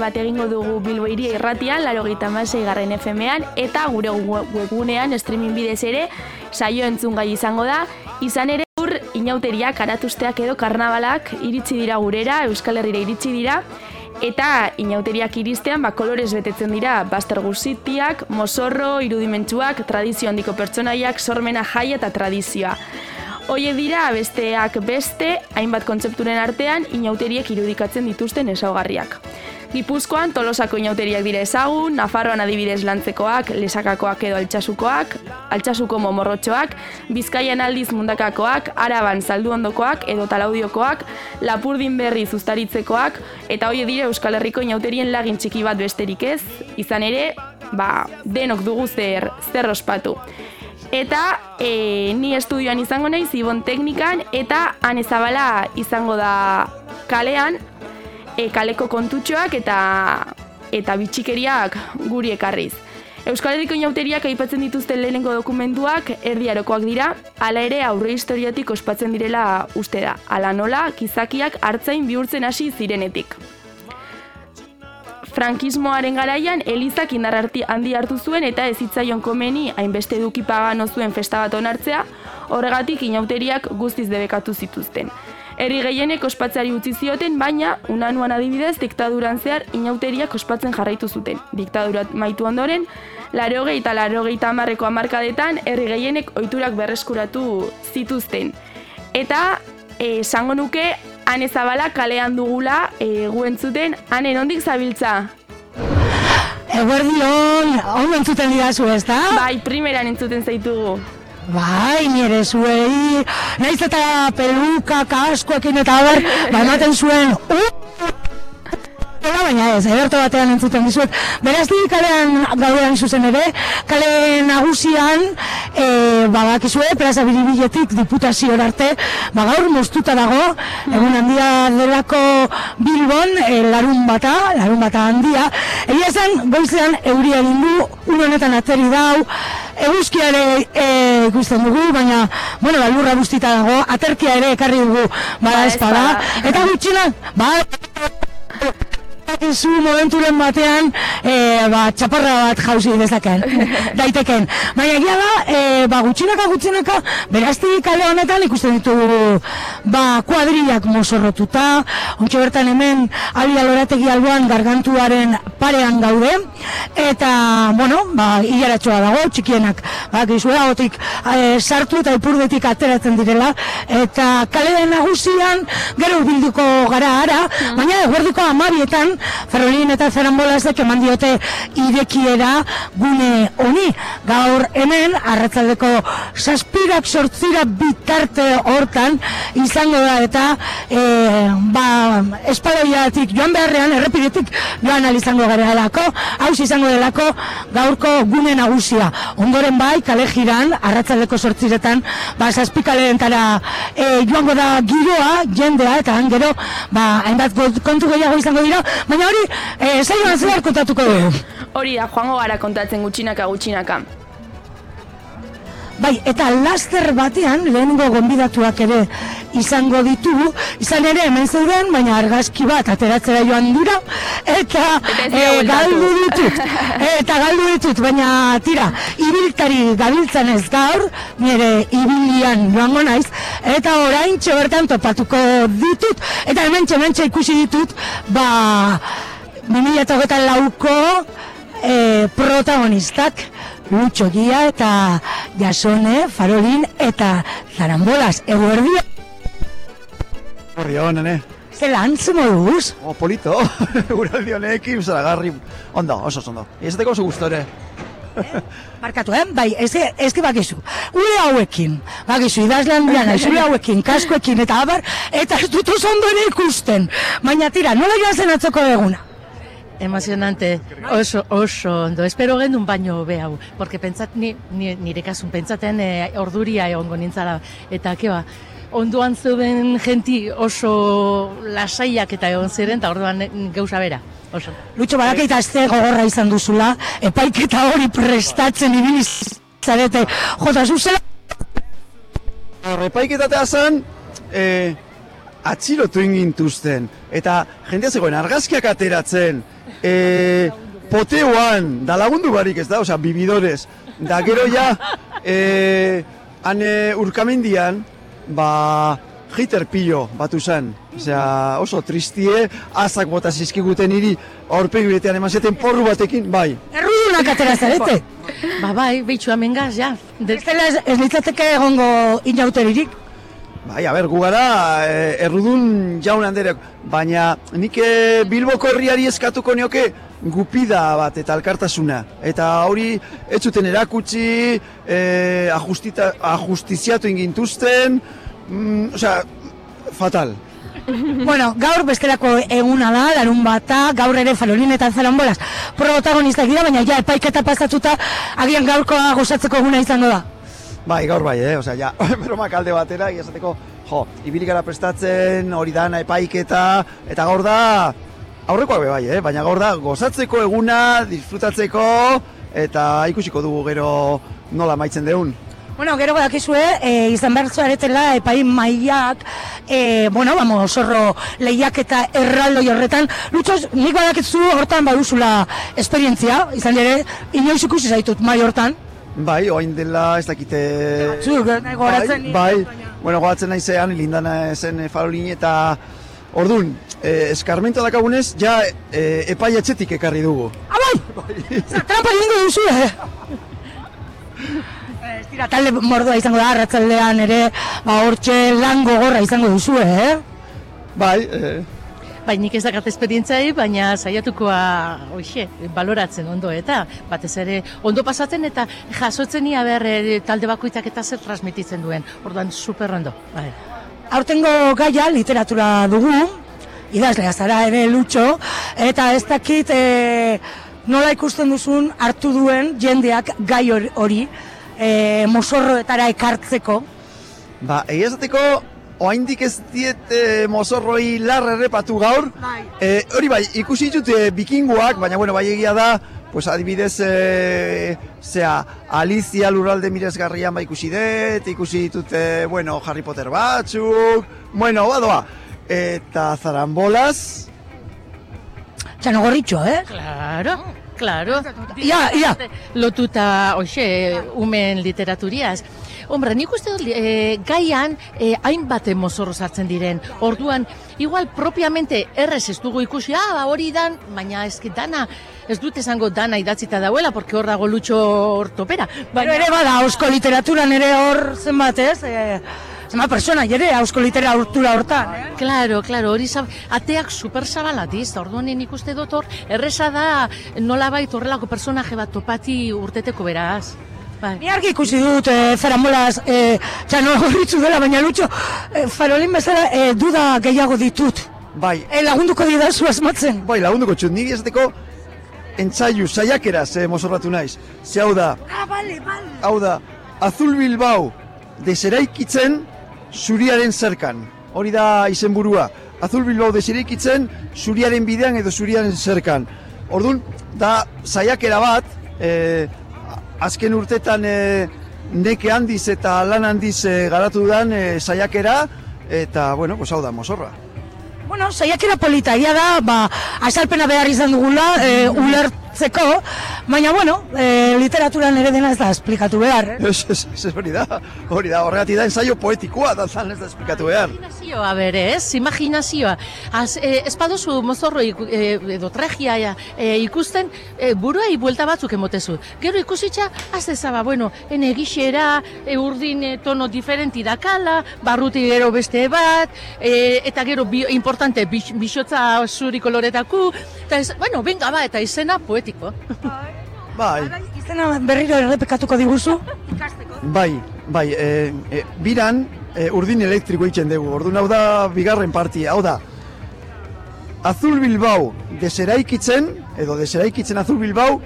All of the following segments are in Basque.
bat egingo dugu Bilbo Iria irratian, laro garren FM-ean, eta gure we- webgunean streaming bidez ere saio entzungai izango da, izan ere ur inauteriak, aratusteak edo karnabalak iritsi dira gurera, Euskal Herrira iritsi dira, eta inauteriak iristean ba, kolorez betetzen dira baster guzitiak, mosorro, irudimentsuak, tradizio handiko pertsonaiak, sormena jaia eta tradizioa. Hoie dira besteak beste, hainbat kontzepturen artean, inauteriek irudikatzen dituzten ezaugarriak. Gipuzkoan tolosako inauteriak dira ezagun, Nafarroan adibidez lantzekoak, lesakakoak edo altxasukoak, altxasuko momorrotxoak, Bizkaian aldiz mundakakoak, Araban saldu ondokoak edo talaudiokoak, Lapurdin berri zuztaritzekoak, eta hoie dira Euskal Herriko inauterien lagin txiki bat besterik ez, izan ere, ba, denok dugu zer, zer ospatu. Eta e, ni estudioan izango naiz Ibon Teknikan eta Ane Zabala izango da kalean e, kaleko kontutxoak eta eta bitxikeriak guri ekarriz. Euskal Herriko inauteriak aipatzen dituzten lehenengo dokumentuak erdiarokoak dira, hala ere aurre historiatik ospatzen direla uste da. Hala nola, gizakiak hartzain bihurtzen hasi zirenetik frankismoaren garaian Elizak indar handi hartu zuen eta ez zitzaion komeni hainbeste eduki pagano zuen festa bat onartzea, horregatik inauteriak guztiz debekatu zituzten. Herri gehienek ospatzeari utzi zioten, baina unanuan adibidez diktaduran zehar inauteriak ospatzen jarraitu zuten. Diktadura maitu ondoren, larogei eta larogei tamarreko amarkadetan herri gehienek ohiturak berreskuratu zituzten. Eta eh, esango nuke Ane Zabala kalean dugula e, gu entzuten, Ane, nondik zabiltza? Eguerdion, hon entzuten didazu ez da? Bai, primeran entzuten zaitugu. Bai, nire zuei, naiz eta peluka, kaskoekin eta abar, ba ematen zuen, uh, Ela, baina ez, ederto batean entzuten dizuet. Beraz di kalean gaudean zuzen ere, kale nagusian, e, ba, bakizue, plaza biribiletik diputazio arte, ba, gaur moztuta dago, egun handia delako Bilbon, e, larun bata, larun bata handia. Egia esan, goizean euria egin du, un honetan ateri dau, eguzkia ere e, ikusten dugu, baina, bueno, ba, lurra guztita dago, aterkia ere ekarri dugu, bada Ba, bada. eta gutxina, ba, zu momenturen batean e, ba, txaparra bat jauzi dezaken, daiteken. Baina egia da, e, ba, gutxinaka gutxinaka, berazti kale honetan ikusten ditugu ba, kuadrilak mozorrotuta, ontsa bertan hemen abia lorategi alboan gargantuaren parean gaude, eta, bueno, ba, hilaratxoa dago, txikienak, ba, gizue gotik e, sartu eta ipurdetik ateratzen direla, eta kale nagusian gero bilduko gara ara, baina eguerdiko amabietan, Ferrolin eta Zerambolazek eman diote irekiera gune honi. Gaur hemen, arratzaldeko saspirak sortzira bitarte hortan izango da eta e, ba, espaloiatik joan beharrean, errepidetik joan izango gara delako, haus izango delako gaurko gune nagusia. Ondoren bai, kale jiran, arratzaldeko sortziretan, ba, saspikaleentara e, joango da giroa, jendea, eta han gero, ba, hainbat kontu gehiago izango dira, baina hori, e, zaioan zehar kontatuko dugu. Hori da, joango gara kontatzen gutxinaka gutxinaka. Bai, eta laster batean lehenengo gonbidatuak ere izango ditugu, izan ere hemen zeuden, baina argazki bat ateratzera joan dira, eta Eta eh, bueltatu. galdu ditut, eta galdu ditut, baina tira, ibiltari gabiltzan ez gaur, nire ibilian joango naiz, eta orain bertan topatuko ditut, eta hemen hementxe ikusi ditut, ba, 2008 lauko e, protagonistak Lutxo Gia eta Jasone, Farolin eta Zarambolas. Eguerdia, Horri hon, nene. zelan zu moduz? Oh, polito. Uraldi honekin, zaragarri. Ondo, oso ondo. Izateko oso gustore. Markatu, eh? Bai, ez, ez ki bakizu. Ule hauekin, bakizu, idazlean dira naiz, ule hauekin, kaskoekin, eta abar, eta ez dut oso ondo ikusten. Baina tira, nola joan zen atzoko eguna? Emozionante, oso, oso ondo. Espero gendun baino be hau, porque pentsat, ni, ni, nire kasun pentsaten e, orduria egongo nintzala. Eta, keba, onduan zeuden jenti oso lasaiak eta egon ziren, eta orduan eh, gauza bera. Oso. Lutxo, badakaita azte gogorra izan duzula, epaiketa hori prestatzen ibili zarete. Jota, zuzela, Repaiketatea zen, e, atxilotu ingintuzten. Eta jendea zegoen argazkiak ateratzen, e, poteoan, da lagundu barik ez da, osea, bibidorez. Da gero ja, e, han e, urkamendian, ba, Hiter pillo batu zen, osea, oso tristie, azak bota zizkiguten hiri, aurpegi betean eman zeten porru batekin, bai. errudunak atera zarete. Ba bai, behitxu amengaz, ja. De, Ez ez, ez litzateke egongo inauteririk. Bai, a ber, gu gara, e, errudun jaun handerek, baina nik e, Bilboko herriari eskatuko nioke gupida bat eta alkartasuna. Eta hori ez zuten erakutsi, e, ajustita, ajustiziatu ingintuzten, mm, osea, fatal. bueno, gaur bestelako eguna da, larun bata, gaur ere falolin eta zalanbolaz. Protagonistak dira, baina ja epaiketa pasatuta, agian gaurkoa gozatzeko eguna izango da. Bai, gaur bai, eh? Osea, ja, bromak alde batera, esateko, jo, ibili gara prestatzen, hori dana epaiketa, eta gaur da, aurrekoak bai, eh? Baina gaur da, gozatzeko eguna, disfrutatzeko, eta ikusiko dugu gero nola maitzen deun. Bueno, gero badakizue, e, izan behar zuaretela epai mailak, e, bueno, vamos, zorro lehiak eta erraldoi horretan, lutxos, nik badakizu hortan baduzula esperientzia, izan ere, inoiz ikusi zaitut mai hortan. Bai, oain dela ez dakite... Zuk, eh, gogoratzen bai, bai, bueno, gogoratzen naizean, lindana zen farolin eta... Ordun, e, eskarmento dakagunez, ja e, epai etxetik ekarri dugu. Ah, bai! Trampa egingo duzu, eh? Ez dira, talde mordoa izango da, arratzaldean ere, ba, hortxe lan gogorra izango duzu, eh? Bai, e, bai, nik ez dakat esperientzai, baina saiatukoa, oixe, baloratzen ondo eta batez ere ondo pasatzen eta jasotzen ia behar eh, talde bakoitzak eta zer transmititzen duen. Orduan super ondo. Bai. Aurtengo gaia literatura dugu, idazlea zara ere lutxo, eta ez dakit e, nola ikusten duzun hartu duen jendeak gai hor- hori e, mozorroetara ekartzeko. ba, egia oaindik ez diet e, mozorroi lar errepatu gaur. Bai. E, hori bai, ikusi ditut e, bikinguak, baina bueno, bai egia da, pues adibidez, e, zea, Alicia lurralde miresgarrian bai ikusi dut, ikusi ditut, e, bueno, Harry Potter batzuk, bueno, badoa. Eta zarambolaz, Txanogorritxo, eh? Claro, claro. Ia, ia. Lotuta, oixe, umen literaturiaz. Hombre, nik uste dut, e, gaian e, hainbat mozorro sartzen diren. Orduan, igual propiamente errez ez dugu ikusi, ah, hori dan, baina que dana, ez dut esango dana idatzita dauela, porque hor dago lutxo ortopera. Baina ere bada, ausko literaturan ere hor zenbat, ez? E, zenbat persona ere ausko literatura hortan, eh? Claro, claro, hori zab, ateak super zabalatiz, orduan nik uste dut hor, erreza da nolabait horrelako personaje bat topati urteteko beraz. Bai. Ni argi ikusi dut e, zaramolaz e, txanogorritzu dela, baina lutxo, e, farolin bezala e, duda gehiago ditut. bai, E, lagunduko didazu asmatzen. bai lagunduko txut, niri esateko, entzaiu, saiakeraz e, mozorratu naiz. Ze hau da, Ah, bale, bale. hau da, Azul Bilbao deseraikitzen zuriaren zerkan. Hori da izenburua. Azul Bilbao deseraikitzen zuriaren bidean edo zuriaren zerkan. Ordun da saiakera bat, e, azken urtetan e, neke handiz eta lan handiz e, garatu dudan e, saiakera, eta, bueno, pues hau da, mozorra. Bueno, saiakera polita, da, ba, azalpena behar izan dugula, e, ulertzeko, baina, bueno, e, literaturan ere dena ez da esplikatu behar, eh? Ez, ez, ez, hori da, hori da, horregatik da ensaio poetikoa da zan ez da esplikatu behar. Imaginazioa bere, ez? Imaginazioa. Az, e, ez baduzu mozorro iku, e, edo tragia e, ikusten, e, buruai buelta batzuk emotezu. Gero ikusitza, az ezaba, bueno, ene gixera, e, urdin e, tono diferenti dakala, barruti gero beste bat, e, eta gero bi, importante, bix, bixotza zuri koloretako, eta ez, bueno, venga ba, eta izena poetiko. Bai, Izena berriro errepekatuko diguzu? bai, bai, e, e, biran e, urdin elektriko itzen dugu, orduan hau da bigarren partia, hau da, Azul Bilbao deseraikitzen, edo deseraikitzen Azul Bilbao,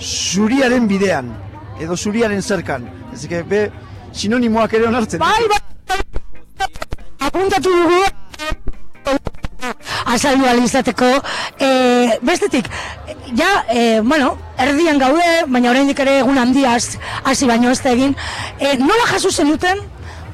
zuriaren bidean, edo zuriaren zerkan. Ez que, be, sinonimoak ere onartzen. Bai, bai! Apuntatu dugu azaldu izateko. E, bestetik, ja, e, bueno, erdian gaude, baina oraindik ere egun handiaz hasi baino ez da egin. E, nola jaso zenuten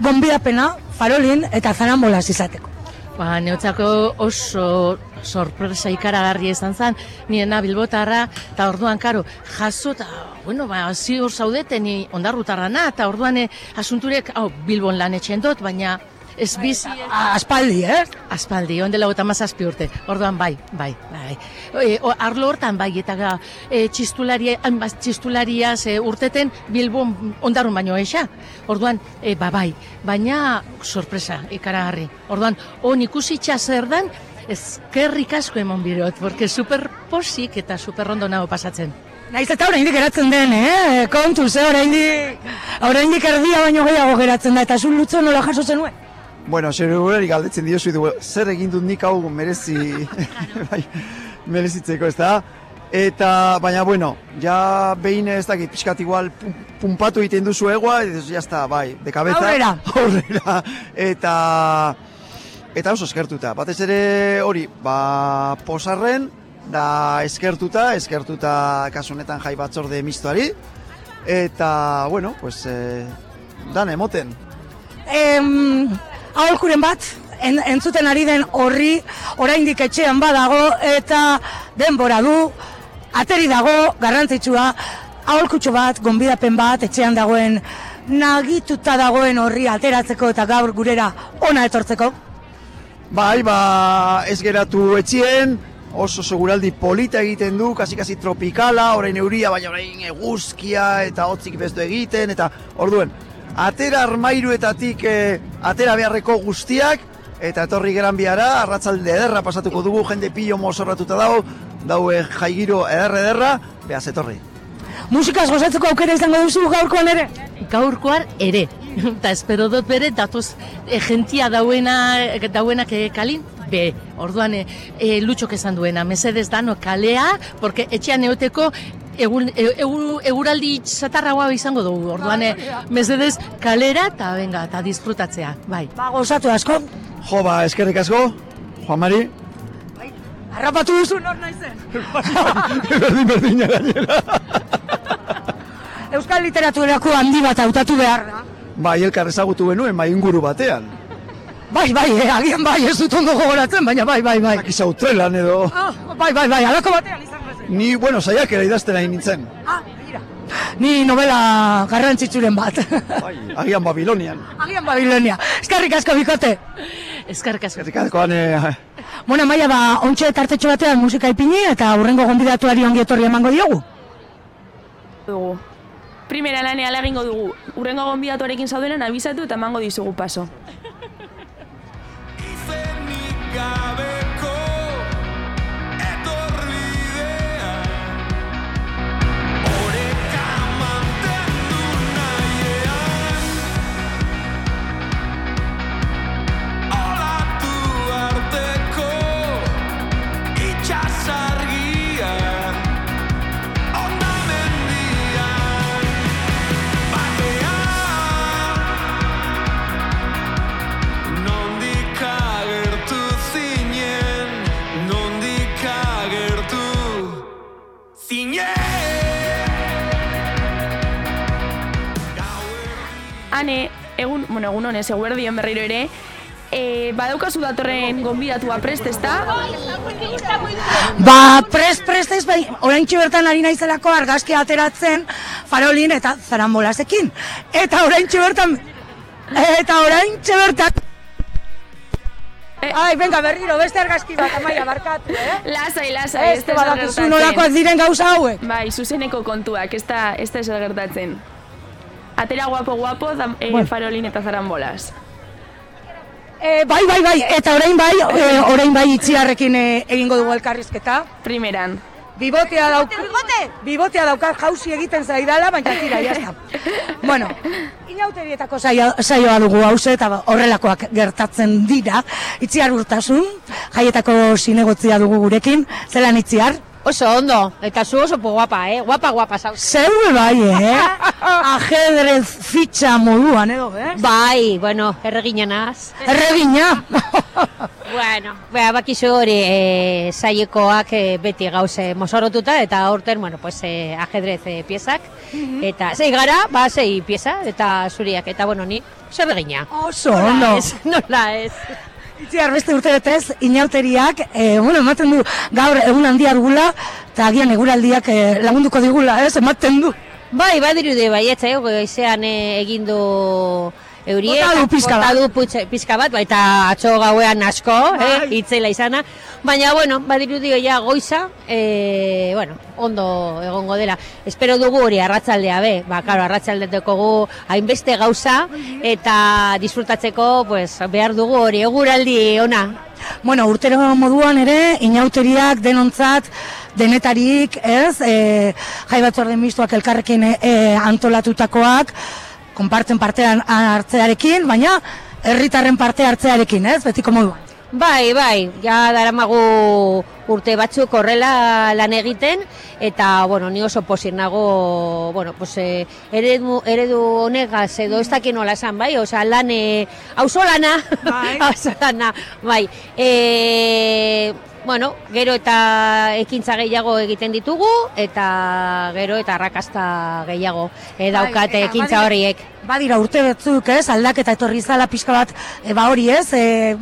gonbidapena farolin eta zarambolaz izateko? Ba, neutzako oso sorpresa ikaragarria izan zen, niena bilbotarra, eta orduan, karo, jaso, eta, bueno, ba, ziur zaudete, ni ondarrutarra na, eta orduan, eh, asunturek, hau, bilbon lan etxen dut, baina, ez bizi, Aspaldi, eh? aspaldi, ondela gota mazazpi urte, orduan, bai, bai, bai. E, o, arlo hortan, bai, eta e, txistularia, txistulariaz e, urteten, bilbon ondarrun baino esa, orduan, e, ba, bai, baina, sorpresa, ikaragarri, orduan, on ikusitxa zer dan, ezkerrik asko emon birot, porque super posik eta super ondo nago pasatzen. Naiz eta oraindik geratzen den, eh? Kontu, ze oraindik oraindik erdia baino gehiago geratzen da eta zu lutzo nola jaso zenuen? Bueno, zer gureri galdetzen diozu, du, zer egin dut nik hau merezi, bai, merezitzeko, ez da? Eta, baina, bueno, ja behin ez dakit, pixkat igual pum- pumpatu egiten duzu egoa, eta ya está, bai, de cabeza. Aurrera. Aurrera. Eta, eta oso eskertuta. Batez ere hori, ba, posarren, da eskertuta, eskertuta kasu honetan jai batzorde mistoari. Eta, bueno, pues, eh, dan emoten. Em, aholkuren bat, en, entzuten ari den horri, oraindik etxean badago eta denbora du, ateri dago, garrantzitsua, aholkutxo bat, gonbidapen bat, etxean dagoen, nagituta dagoen horri ateratzeko eta gaur gurera ona etortzeko. Bai, ba, ez geratu etxien, oso seguraldi polita egiten du, kasi-kasi tropikala, orain euria, baina orain eguzkia eta hotzik bestu egiten, eta orduen, atera armairuetatik eh, atera beharreko guztiak, eta etorri geran biara, arratzalde ederra pasatuko dugu, jende pillo mozorratuta dago, daue jaigiro ederra ederra, behaz etorri. Musikaz gozatzeko aukera izango duzu gaurkoan ere? Gaurkoar ere, eta espero dut bere, datoz e, gentia dauena, dauenak e, kalin, be, orduan e, e, lutxok esan duena, mesedez dano kalea, porque etxean euteko egun, e, egu- eguraldi zatarragoa izango dugu, orduan e, mesedez kalera eta venga, eta disfrutatzea, bai. Ba, gozatu asko. Jo, ba, eskerrik asko, Juan Mari. Harrapatu duzu nor naizen. berdin berdina gainera. Euskal literaturako handi bat hautatu behar da. Bai, elkar ezagutu genuen, bai inguru batean. Bai, bai, eh, agian bai, ez dut ondo gogoratzen, baina bai, bai, bai. Akiza utrelan edo... Ah, bai, bai, bai, alako batean zen. Ni, bueno, saiakera idazten nahi nintzen. Ah, begira. Ni novela garrantzitsuren bat. Bai, agian Babilonian. Agian Babilonia. Eskerrik asko bikote. Eskarrik asko. Eskerrik asko, ane... Bueno, maia, ba, ontxe tartetxo batean musika ipini eta hurrengo gonbidatuari ongi etorri emango diogu. dugu. Primera lanea egingo dugu. Urrengo gonbidatuarekin zaudenan abizatu eta emango dizugu paso. Hane, egun, bueno, egun honez, eguerdion berriro ere, e, badaukazu datorren gonbidatua prest, ezta? Ba, prest, prest ez, bai, orain bertan ari naizelako argazki ateratzen farolin eta zarambolasekin. Eta orain bertan, eta orain bertan, Ai, venga, berriro, beste argazki bat, amaia, barkatu, eh? Lasai, lasai, Ez, da gertatzen. nolakoak diren gauza hauek. Bai, zuzeneko kontuak, ez da, ez da gertatzen. Atera guapo guapo, da, e, Bueno. farolin eta zarambolaz. E, bai, bai, bai, eta orain bai, e, orain bai itziarrekin e, egingo dugu elkarrizketa. Primeran. Bibotea dauk... Bibotea daukat jauzi egiten zaidala, baina tira, jazta. bueno, inauterietako saio, saioa dugu hause eta horrelakoak gertatzen dira. Itziar urtasun, jaietako zinegotzia dugu gurekin, zelan itziar? Oso ondo, eta zu oso guapa, eh? Guapa, guapa, zauz. Zeue bai, eh? Ajedrez fitxa moduan, edo, eh? Bai, bueno, erreginanaz. Erregina! Bueno, bea, bakizu hori e, saiekoak e, beti gauze mozorotuta, eta aurten, bueno, pues, e, ajedrez e, piezak. Eta zei gara, ba, zei pieza, eta zuriak, eta bueno, ni, zer regina. Oso, ondo. Ez, nola ez. Itziar beste urte betez, inauteriak, e, bueno, ematen du gaur egun handia dugula, eta agian eguraldiak e, lagunduko digula, ez, ematen du. Bai, badirude bai, ez, eh, egin du eurie. Bota du pixka bat. du putxe- pixka bat, eta atzo gauean asko, eh, Bai. itzela izana. Baina, bueno, badirudio ja goiza, eh, bueno, ondo egongo dela. Espero dugu hori arratzaldea be, ba, karo, arratzaldeteko gu hainbeste gauza, eta disfrutatzeko, pues, behar dugu hori, eguraldi ona. Bueno, urtero moduan ere, inauteriak denontzat, denetarik, ez, e, jai batzorde mistoak elkarrekin e, antolatutakoak, konpartzen partean hartzearekin, baina herritarren parte hartzearekin, ez, betiko moduan. Bai, bai, ja daramagu urte batzuk horrela lan egiten, eta, bueno, ni oso posir nago, bueno, pues, eh, eredu, eredu honegaz edo ez dakit nola esan, bai, osea, lan, eh, auzolana, Bai. auzolana, bai, e, bueno, gero eta ekintza gehiago egiten ditugu, eta gero eta arrakasta gehiago e, daukate Bai, ekintza badira- horiek. Badira urte batzuk, ez, aldaketa etorri zala pixka bat, e, ba hori ez, e,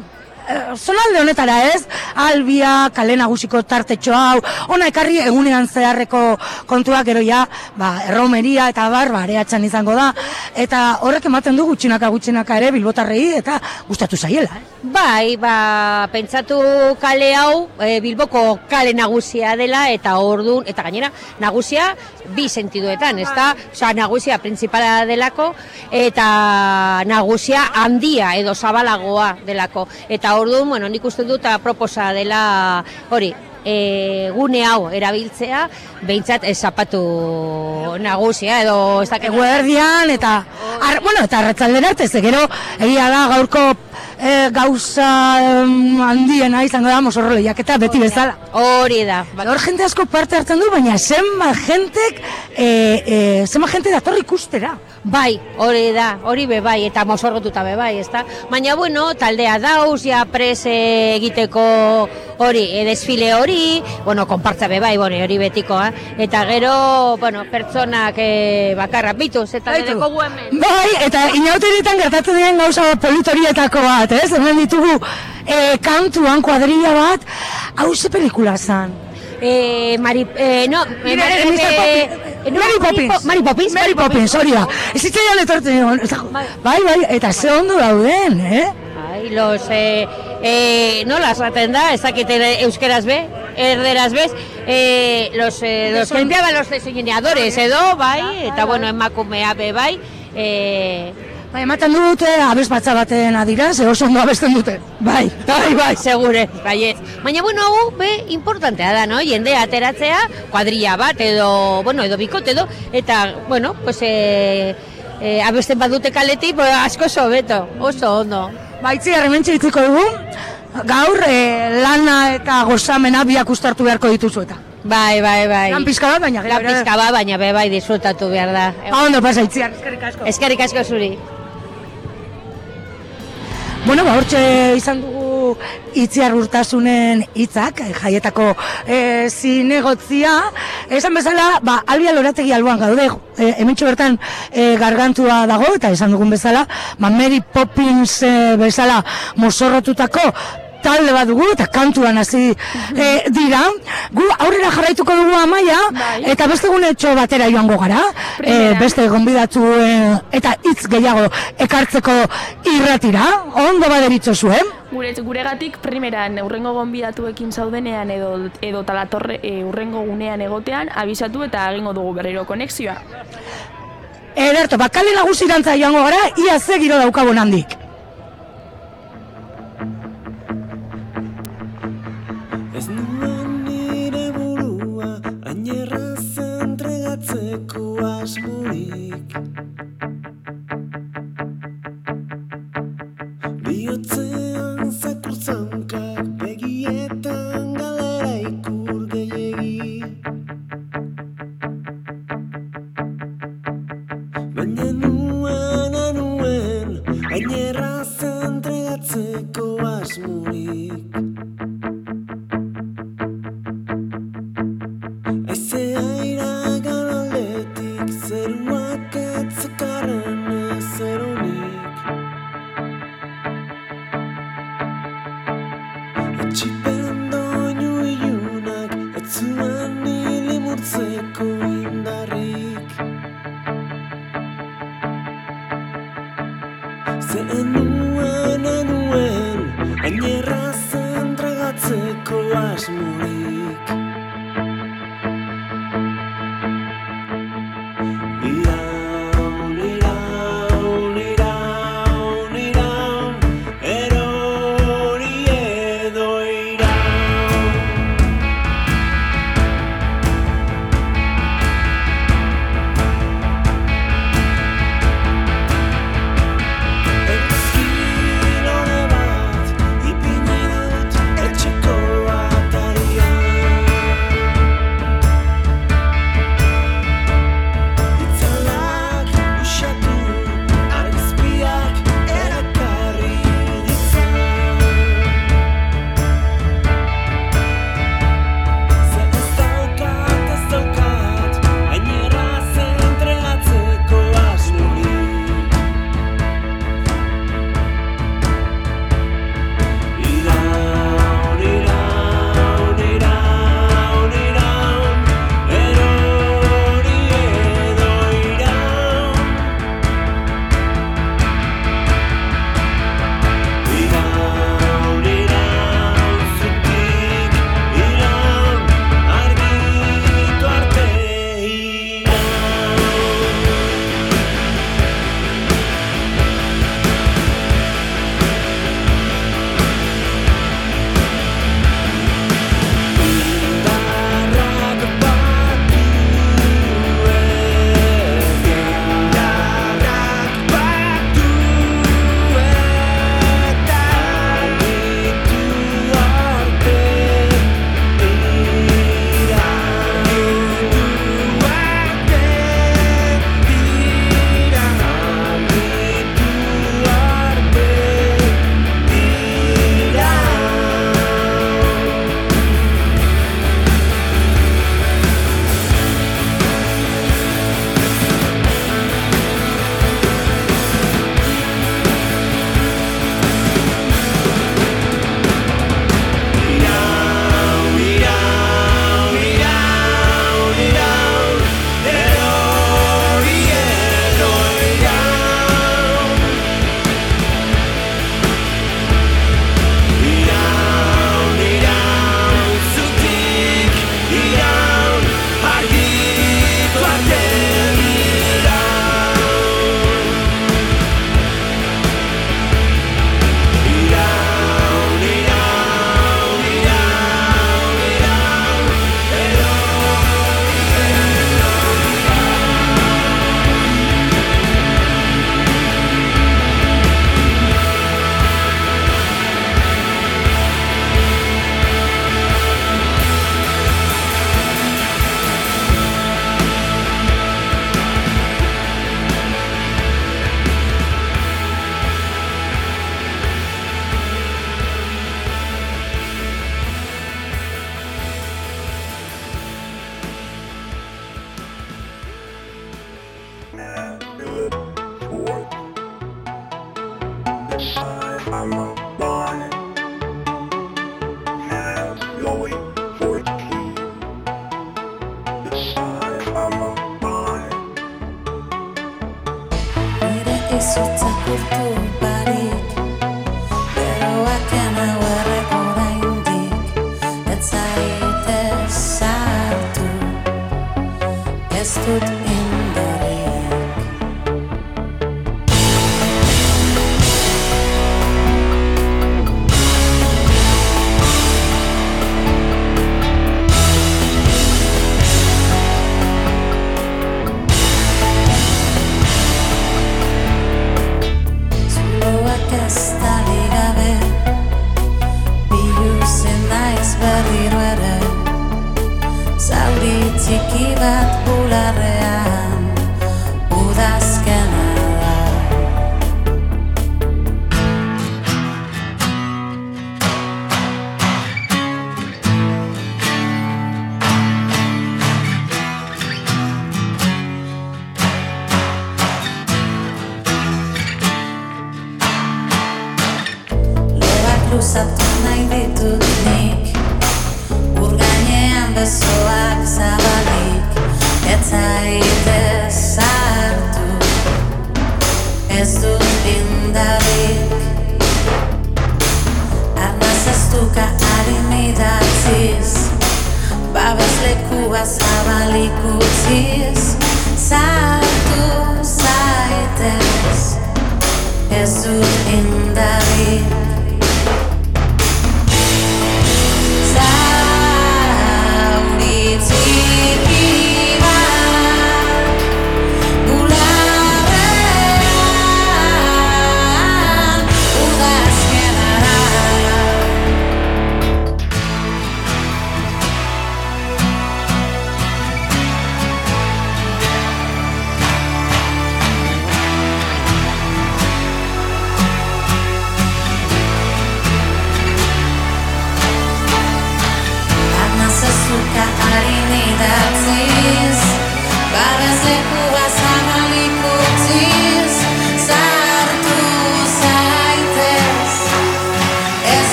zonalde honetara ez, albia, kale nagusiko tartetxo hau, ona ekarri egunean zeharreko kontuak gero ja, ba, erromeria eta bar, ba, areatxan izango da, eta horrek ematen du gutxinaka gutxinaka ere bilbotarrei eta gustatu zaiela, eh? Bai, ba, pentsatu kale hau e, Bilboko kale nagusia dela eta ordun eta gainera nagusia bi sentiduetan, ezta? Osea, nagusia principala delako eta nagusia handia edo zabalagoa delako. Eta ordun, bueno, nik uste dut proposa dela hori, e, gune hau erabiltzea, behintzat ez zapatu nagusia edo ez Eguerdian eta ar, bueno, eta arratzaldera arte, ze gero egia da gaurko e, gauza em, handiena izango da mosorro lehiaketa beti bezala. Hori da. Ba, hor jente asko parte hartzen du, baina zenba jentek, e, e, zenba jente dator ikustera. Bai, hori da, hori be bai, eta mozorrotuta be bai, ezta? Baina, bueno, taldea dauz, ja pres eh, egiteko hori, e, desfile hori, bueno, konpartza be bai, bueno, hori betikoa, eta gero, bueno, pertsonak e, bakarra, bituz, eta Baitu. dedeko gu hemen. Bai, eta inauterietan gertatzen diren gauza politorietako bat, ez? Hemen ditugu e, kantuan kuadrilla bat, hau ze pelikula zan? Eh, Mari, eh, no, Mira, Mari- eh, Mr. eh, Poppins. no, Mary Poppins. Po- Mary Poppins. Hori da. Ez zitzaidan etortzen egon. ez dago- Bai, bai, eta ze ondo dauden, eh? Ai, los, eh, eh, nola esaten da, ez dakit eh, euskeraz be, erderaz bez, eh, los, eh, los que limpiaban los diseñadores edo, bai, eta bueno, emakumea be bai, eh, Bai, ematen dute abez batza baten adira, ze oso ondo abesten dute. Bai, bai, bai. segure, baiet. Baina, bueno, hau, be, importantea da, no? Jende ateratzea, kuadrilla bat, edo, bueno, edo bikote edo, eta, bueno, pues, eh, eh, abesten badute kaletik, asko oso beto, oso ondo. Baitzi, arrementxe ditziko dugu, gaur eh, lana eta gozamena biak ustartu beharko dituzu eta. Bai, bai, bai. Lan pizka bat, baina Lan pizka bat, baina be, bai, disfrutatu behar da. Ba, ondo pasa, itziar, eskerrik asko. Eskerrik asko zuri. Bueno, ba, hortxe izan dugu itziar urtasunen hitzak, eh, jaietako e, zinegotzia. Esan bezala, ba, albia lorategi alboan gaude, e, hementxo bertan e, gargantua dago, eta esan dugun bezala, ba, Mary Poppins e, bezala mozorrotutako talde bat dugu eta kantuan hasi e, dira. Gu aurrera jarraituko dugu amaia eta beste gunetxo batera joango gara. E, beste gonbidatu eta hitz gehiago ekartzeko irratira. Ondo baderitzo zuen. Gure, guregatik primeran urrengo gonbidatuekin zaudenean edo edo talatorre e, urrengo gunean egotean abisatu eta egingo dugu berriro konexioa. Ederto, bakale nagusirantza joango gara, ia ze giro daukagun handik. Ainerra zentregatzeko asmurik Biotzean zakurtzanka begietan galera ikur gehiagi Baina nuen, anuen, ainerra zentregatzeko asmurik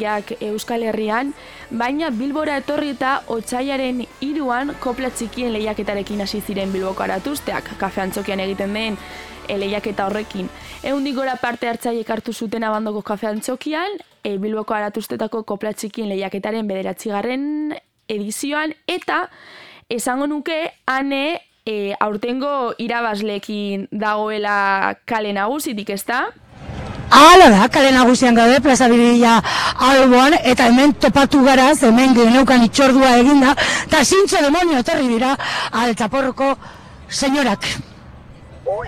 inauteriak Euskal Herrian, baina Bilbora etorri eta otsailaren iruan kopla txikien lehiaketarekin hasi ziren Bilboko aratuzteak, kafe antzokian egiten den e, lehiaketa horrekin. Eundik gora parte hartzaiek hartu zuten abandoko kafe antzokian, e, Bilboko aratuztetako kopla txikien lehiaketaren bederatzigarren edizioan, eta esango nuke ane e, aurtengo irabazleekin dagoela kale nagusitik, ezta? Hala da, kale nagusian gaude, plaza birila alboan, eta hemen topatu gara, hemen geneukan itxordua eginda, eta zintzo demonio etorri dira altzaporroko senyorak.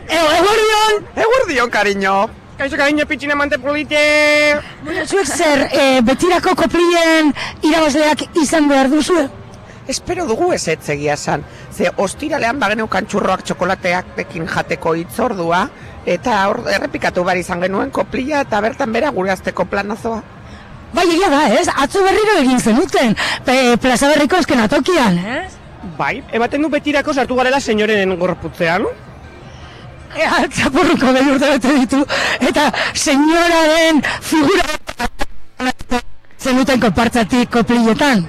Ego, egordion! Eguerdion, cariño. Kaixo, cariño, pitxina mante polite. Zuek zer, e, betirako koplien irabazleak izan behar duzue? Espero dugu ez etzegia esan. Ze ostiralean bageneukan txurroak txokolateak pekin jateko hitzordua, eta hor errepikatu behar izan genuen koplia eta bertan bera gure azteko planazoa. Bai, egia da, ez? Atzo berriro egin zenuten, pe, plaza berriko eskenatokian, ez? Bai, ematen du betirako sartu garela senyoren gorputzean. E, Altzapurruko behi urte bete ditu, eta senyoraren figura zenuten konpartzatik koplietan.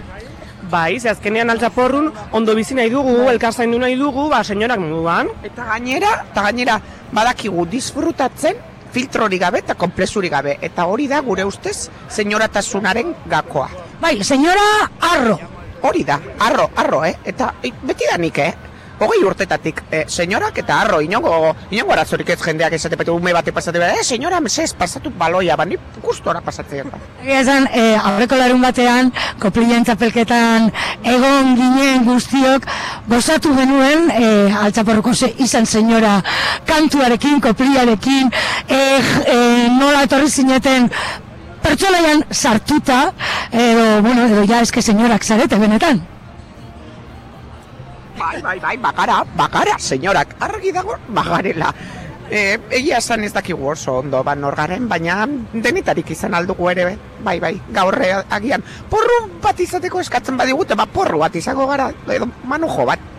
Bai, ze azkenean altzaporrun ondo bizi nahi dugu, elkarzaindu nahi dugu, ba, senyorak moduan. Eta gainera, eta gainera, badakigu disfrutatzen filtrorik gabe eta konplexurik gabe. Eta hori da gure ustez, senyoratasunaren gakoa. Bai, senyora Arro. Hori da, arro, arro, eh? Eta eh, beti da nik, eh? Hogei urtetatik, eh, senyorak eta arro, inongo, inongo arazorik ez jendeak esate bete ume bate pasate bera, eh, senyora, mesez, pasatu baloia, ba, ni gustora pasatzen da. Egia esan, e, aurreko larun batean, koplien txapelketan egon ginen guztiok, gozatu genuen, e, altzaporroko ze, izan senyora kantuarekin, kopliarekin, e, e, nola etorri zineten pertsolaian sartuta, edo, bueno, edo ja eske senyorak zarete benetan. Bai, bai, bai, bakara, bakara, senyorak, argi dago, bagarela. E, egia esan ez dakigu oso ondo ban norgaren, baina denetarik izan aldugu ere, bai, bai, gaur agian. Porru bat izateko eskatzen badigute, ba, porru bat izango gara, edo manujo bat.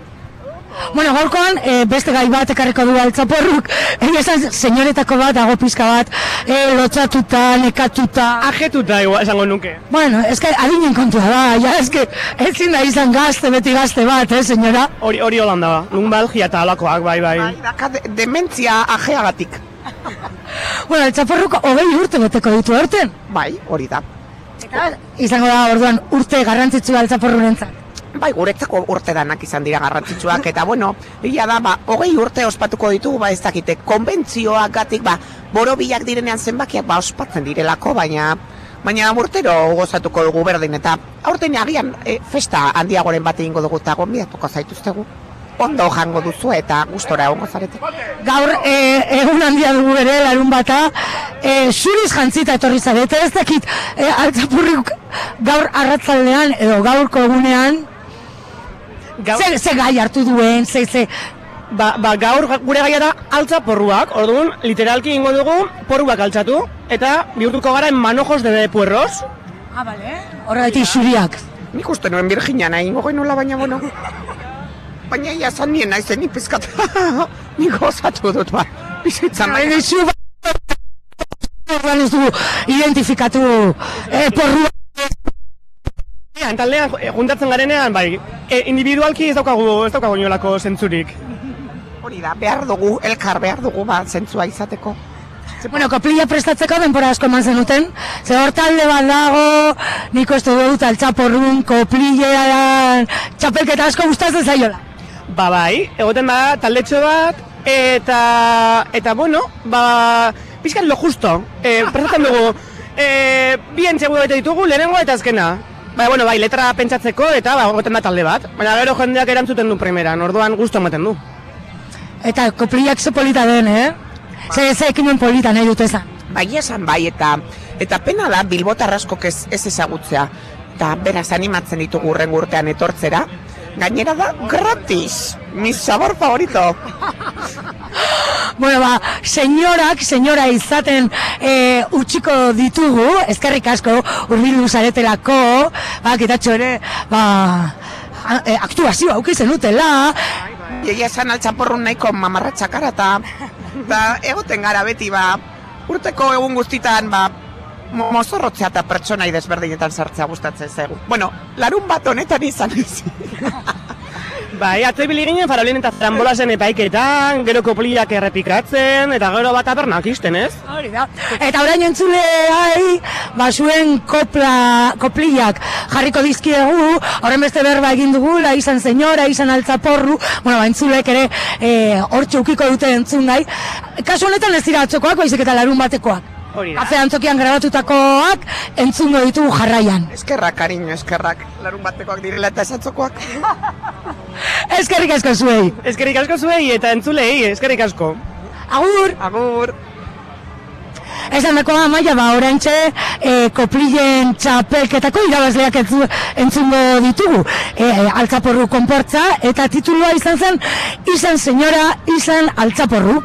Bueno, gaurkoan e, beste gai bat ekarriko du altzaporruk, egia esan senyoretako bat, dago pizka bat, e, lotzatuta, nekatuta. Ajetuta igual esango nuke. Bueno, eske adinen kontua da, ja, eske ezin da izan gazte, beti gazte bat, eh, senyora? Hori hori holanda ba, lumbalgia eta alakoak, bai, bai. Daka de, dementzia ajeagatik. Bueno, altzaporruk hogei urte beteko ditu aurten. Bai, hori da. Eta izango da, orduan, urte garrantzitsua altzaporrurentzat. Bai, guretzako urte danak izan dira garrantzitsuak, eta bueno, egia da, ba, hogei urte ospatuko ditugu, ba, ez dakite, konbentzioak gatik, ba, borobilak direnean zenbakiak, ba, ospatzen direlako, baina, baina urtero gozatuko dugu berdin, eta aurten agian e, festa handiagoren bat egingo dugu, eta gonbidatuko zaituztegu. Ondo jango duzu eta gustora egongo zarete. Gaur e, egun handia dugu ere, larun bata, e, zuriz jantzita etorri zarete, ez dakit, e, altzapurruk gaur arratzaldean, edo gaurko egunean, Gaur- ze, ze gai hartu duen, ze, ze, Ba, ba, gaur gure gaia da altza porruak, orduan, literalki ingo dugu porruak altzatu, eta bihurtuko gara en manojos de puerros. Ah, bale. Horregatik zuriak. Nik uste nuen Virginia nahi ingo genuela, baina, bueno. Ia zan nien naizen ni pizkat. Nik gozatu dut, ba. Bizitzan, Baina zu Orduan ez dugu identifikatu e, porrua. Taldean, taldean eh, juntatzen garenean, bai, e, individualki ez daukagu, ez daukagu inolako zentzurik. Hori da, behar dugu, elkar behar dugu, ba, zentzua izateko. Bueno, koplia prestatzeko denbora asko eman zenuten. Ze hor talde bat dago, nik uste dut altzaporrun, koplilean, txapelketa asko gustatzen zaiola. Ba bai, egoten da taldetxo bat, eta, eta bueno, ba, pixkan lo justo. E, prestatzen dugu, e, bi entxegu bete ditugu, lehenengoa eta azkena. Ba, bueno, bai, letra pentsatzeko eta ba, egoten da talde bat. Baina gero jendeak erantzuten du primeran, orduan gusto ematen du. Eta kopliak ze polita den, eh? Ze, ze ekimen polita nahi dut ezan. Bai esan bai, eta eta pena da bilbotar askok ez, ez ezagutzea. Eta beraz animatzen ditugu urren urtean etortzera. Gainera da gratis. Mi sabor favorito. Bueno, ba, senyorak, senyora izaten e, utxiko ditugu, eskerrik asko, urbildu zaretelako, ba, kitatxo ere, ba, e, aktuazio auki zenutela, Egia esan altzaporrun nahiko mamarratxakara eta eta egoten gara beti ba urteko egun guztitan ba mozorrotzea eta pertsonai desberdinetan sartzea gustatzen zaigu. Bueno, larun bat honetan izan ez. Bai, atzo ibili ginen farolin eta zambolasen epaiketan, gero kopliak errepikatzen, eta gero bat abernak isten, ez? Hori da. Eta orain entzuleai, ba zuen kopla, kopliak jarriko dizkiegu, horren beste berba egin dugula, izan senyora, izan altzaporru, bueno, ba, entzulek ere e, hor txukiko dute entzun gai. Kasu honetan ez dira atzokoak, baizik eta larun batekoak. Hori da. Kafe antzokian grabatutakoak entzungo ditugu jarraian. Eskerrak, kariño, eskerrak. Larun batekoak direla eta esatzokoak. Eskerrik asko zuei. Eskerrik asko zuei eta entzulei, eskerrik asko. Agur! Agur! Esan dako amaia, ba, orantxe, e, koplilen txapelketako irabazleak entzu, entzungo ditugu. E, altzaporru konportza, eta titulua izan zen, izan senyora, izan altzaporru.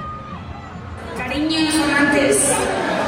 Cariños amantes,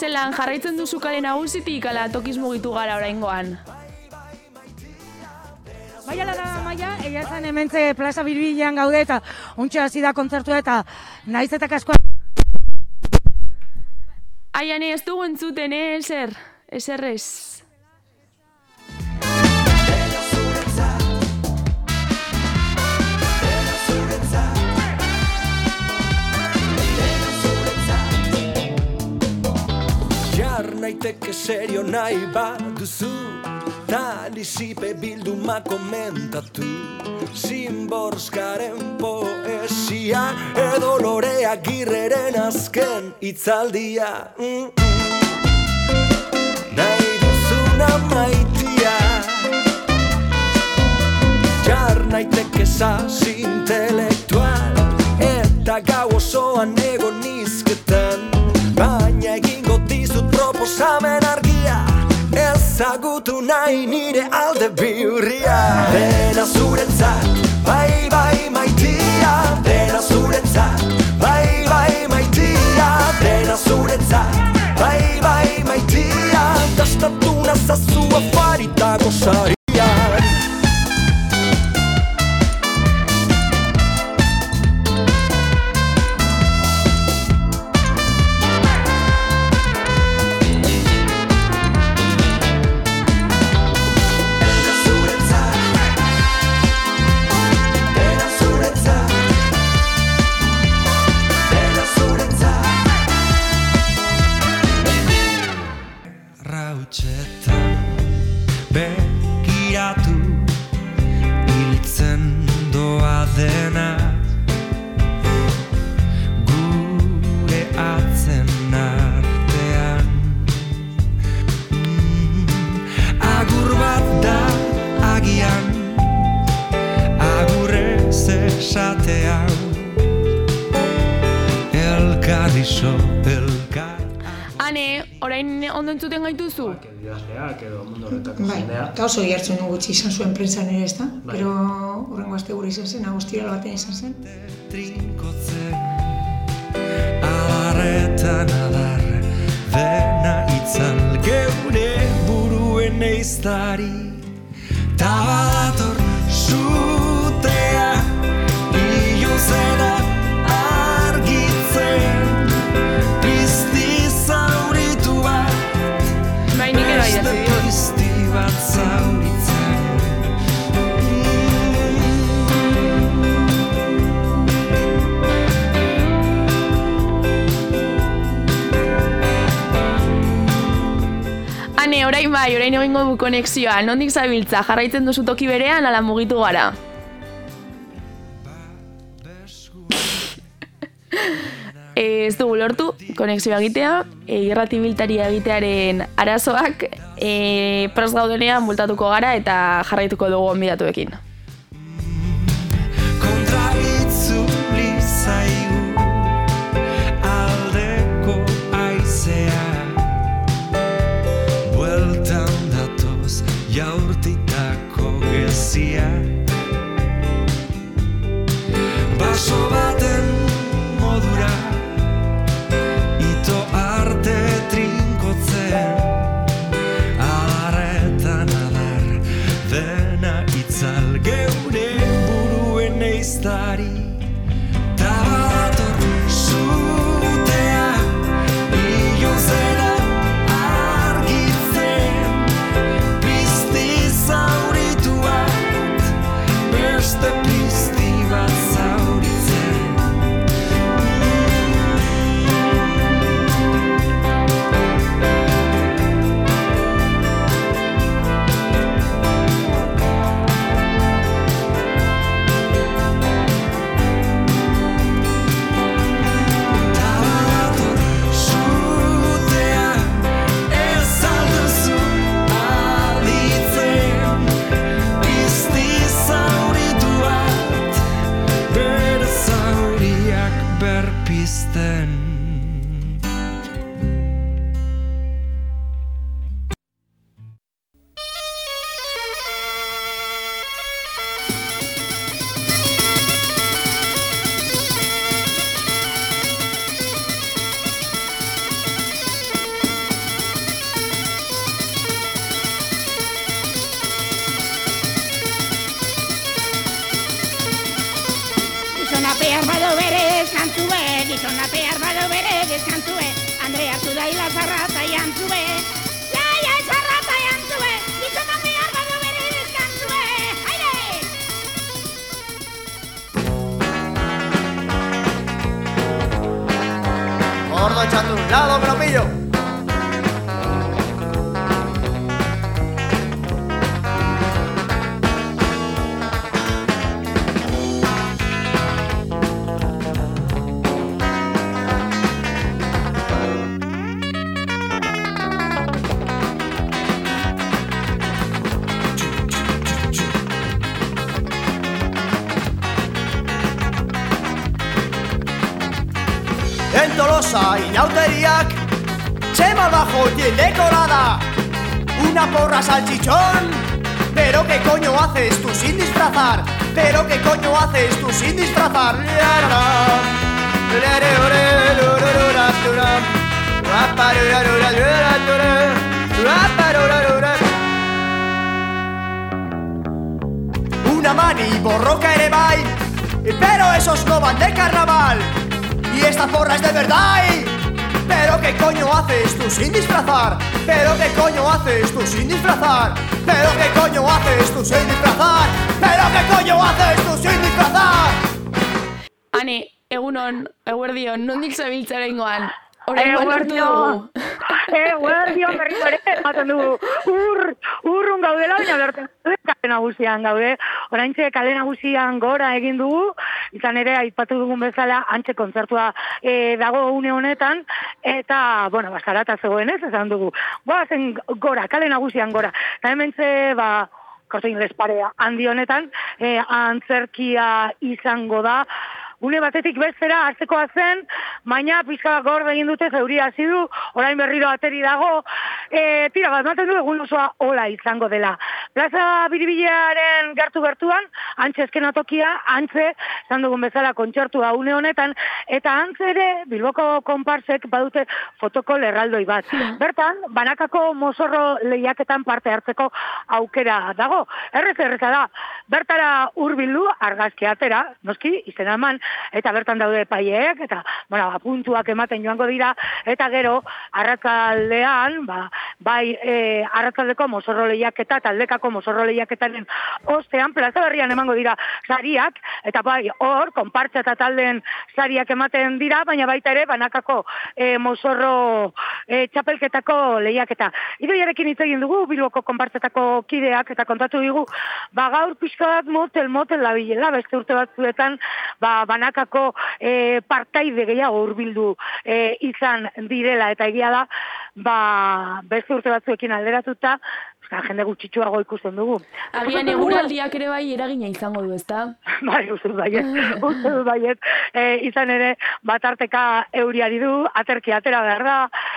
zelan jarraitzen duzu kale nagusitik ala tokiz mugitu gara oraingoan. Baina lara maia, egia zen hementze plaza birbilean gaude eta ontsa hasi da kontzertua eta naiz eta kaskoa Ai, hane, ez dugu entzuten, eh, eser, eser ez. Naiteke serio nahi baduzu. Ta lizipe bilduma komentatu. Zimborskaren poesia Edo lorea girreren azken itzaldia mm -mm. Nahi duzuna maitia. Jar naiteke sas intelektual. Eta gau osoan ego nizketan. Baina proposamen argia Ezagutu nahi nire alde bihurria. Dena zuretzat, bai bai maitia. Dena zuretzat, bai bai maitia. Dena zuretzat, bai bai maitia. Dastatu nazazu afaritako sarian elkarri so elkar Hane, orain ondo entzuten gaituzu? Idazleak edo mundu horretako Bai, jendea. eta oso jartzen du gutxi izan zuen prentsan ere, ez da? Bai. Gero horrengo aste gure izan zen, agostiral baten izan zen. trinkotzen Adarretan adar dena itzal geure buruen eiztari Ta badator sutea iluzena bai, orain egingo du konexioa. Nondik zabiltza, jarraitzen duzu toki berean, ala mugitu gara. Eh, ez dugu lortu, konexioa egitea, e, irrati biltaria egitearen arazoak, e, gaudenean bultatuko gara eta jarraituko dugu onbidatuekin. Gezia Baso baten gizona behar bado bere kantzue, Andrea zudaila zarrata jantzue, ja, ja, zarrata jantzue, gizona behar bado bere kantzue, haide! Gordo echando un lado, me colada, una porra salchichón. Pero qué coño haces tú sin disfrazar, pero qué coño haces tú sin disfrazar. Una mani borroca ere bai, pero esos no van de carnaval. Y esta porra es de verdad. Pero qué coño haces tú sin disfrazar. Pero qué coño haces tú sin disfrazar. Pero qué coño haces tú sin disfrazar. Pero qué coño haces tú sin disfrazar. Ane, egunon, eguerdion, nondik zabiltzara ingoan? Orain lortu dugu. Eguerdion berriro ere, ematen dugu, ur, urrun gaudela, baina berten kale nagusian gaude. Oraintxe kale nagusian gora egin dugu, izan ere, aipatu dugun bezala, antxe kontzertua e, dago une honetan, eta, bueno, basarata zegoen ez, esan dugu. Goazen gora, kale nagusian gora. Eta hemen ze, ba, kortein lesparea handi honetan, e, antzerkia izango da, Une batetik bestera hartzekoa zen, baina pizka gorde egin dute zeuria hasi du, orain berriro ateri dago, e, tira bat, maten du egun osoa hola izango dela. Plaza Biribilearen gertu-gertuan, antxe eskenatokia, antxe, zan dugun bezala kontxertua une honetan, eta antxe ere, Bilboko konparsek badute fotoko lerraldoi bat. Bertan, banakako mozorro lehiaketan parte hartzeko aukera dago. Errez erreza da, bertara hurbildu argazki atera, noski, izena eman, eta bertan daude epaileek, eta, bueno, ba, puntuak ematen joango dira, eta gero, arratzaldean, ba, bai, e, arratzaldeko mozorro lehiaketa, taldekako mozorro lehiaketaren ostean, plaza berrian emango dira sariak, eta bai, hor, konpartza eta taldeen sariak ematen dira, baina baita ere, banakako e, mozorro e, txapelketako lehiaketa. Idoiarekin hitz egin dugu, Bilboko konpartzetako kideak, eta kontatu digu, ba, gaur pixka bat motel, motel labilela, beste urte batzuetan, ba, banakako e, partaide gehiago hurbildu e, izan direla, eta egia da, ba, beste urte batzuekin alderatuta, eska, jende gutxitxuago ikusten dugu. Agian eguraldiak ere bai eragina izango du, ezta? Bai, uste baiet, uste dut baiet. E, izan ere, batarteka euriari du, aterki atera behar da,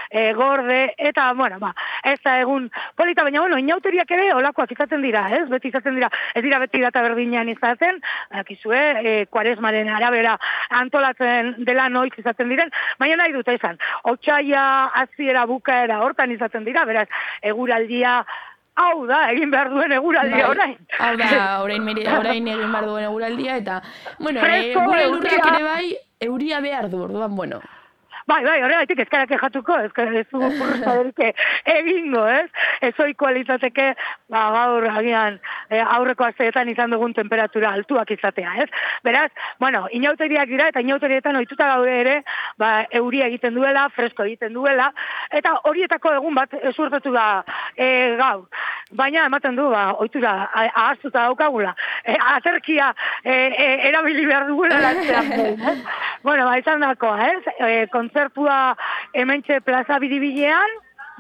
e, gorde, eta, bueno, ba, ez da egun polita, baina, bueno, inauteriak ere olakoak izaten dira, ez? Beti izaten dira, ez dira beti data berdinean izaten, akizue, e, kuaresmaren arabera antolatzen dela noiz izaten diren, baina nahi dute esan, otxaia, aziera, bukaera, hortan izaten dira, beraz, eguraldia, hau da, egin behar duen eguraldia Bai, orain. Hau da, orain, mere, orain egin behar duen eguraldia, eta, bueno, e, Fresko, gure lurrak ere bai, euria behar du, orduan, bueno. Bai, bai, horregaitik ez gara kejatuko, ez dugu kursaderik egingo, ez? Ez oiko litzateke, ba, gaur, agian, e, aurreko asteetan izan dugun temperatura altuak izatea, ez? Beraz, bueno, inauteriak dira, eta inauterietan ohituta gaude ere, ba, euria egiten duela, fresko egiten duela, eta horietako egun bat esurtetu da e, gaur. Baina ematen du, ba, ohitura ahaztuta daukagula. E, aterkia e, e, erabili behar dugula lantzean. bueno, ba, izan dakoa, ez? E, kontzertua hementxe plaza biribilean,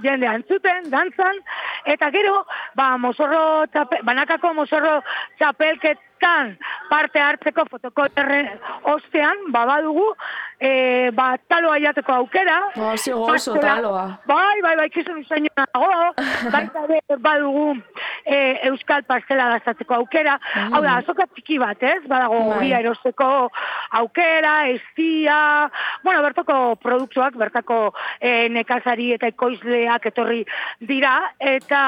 jende antzuten, dantzan, eta gero, ba, mozorro txape, banakako mozorro txapelketan parte hartzeko fotokoterren ostean, ba, badugu, e, ba, taloa jateko aukera. Ba, ze gozo Pastela- taloa. Bai, bai, bai, kizun izan nago, baita badugu e, euskal pastela dastatzeko aukera. Hau da, azoka txiki bat, ez? Badago Bai. horia erosteko aukera, estia, bueno, bertoko produktuak, bertako e, nekazari eta ekoizleak etorri dira, eta,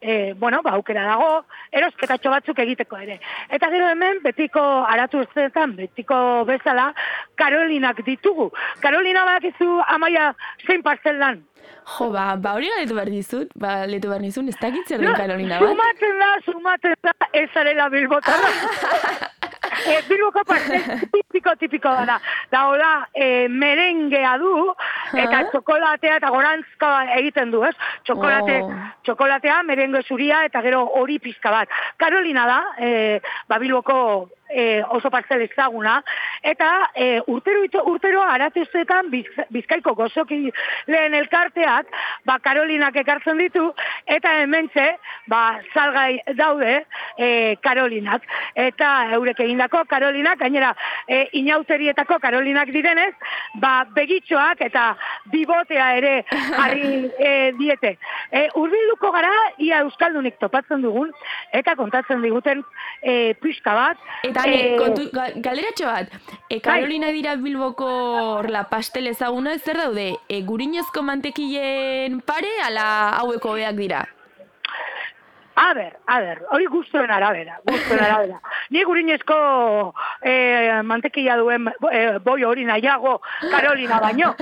e, bueno, ba, aukera dago, erosketatxo batzuk egiteko ere. Eta gero hemen, betiko aratu urteetan, betiko bezala, Karolinak ditugu. Karolina badakizu amaia zein dan? Jo, ba, ba hori galetu behar dizut, ba, letu behar nizun, ez dakit zer den Karolina bat. Sumatzen da, sumatzen da, ez zarela bilbotarra. e, Bilboko pastel tipiko tipiko da. Da, hola, e, merengea du, eta txokolatea eta gorantzka egiten du, ez? Txokolate, Oh. txokolatea, merenge zuria eta gero hori pizka bat. Karolina da, e, ba, Bilboko e, oso pastel ezaguna, eta e, urtero, urtero aratuztetan biz, bizkaiko gozoki lehen elkarteak, ba, Karolinak ekartzen ditu, eta hementxe, ba, salgai daude e, Karolinak. Eta eurek egindako Karolinak, gainera, e, inauterietako Karolinak direnez, ba, begitxoak eta bibotea ere ari e, diete. E, urbilduko gara, ia Euskaldunik topatzen dugun, eta kontatzen diguten e, pixka bat. Eta ne, e, kontu, ga, galderatxo bat, e, Karolina dira Bilboko horla pastel ezaguna, zer daude, e, gurinozko mantekilen pare, ala haueko beak dira? A ber, a ber, hori guztuen arabera, guztuen arabera. Ni gurinezko eh, mantekila duen eh, boi hori nahiago Karolina baino.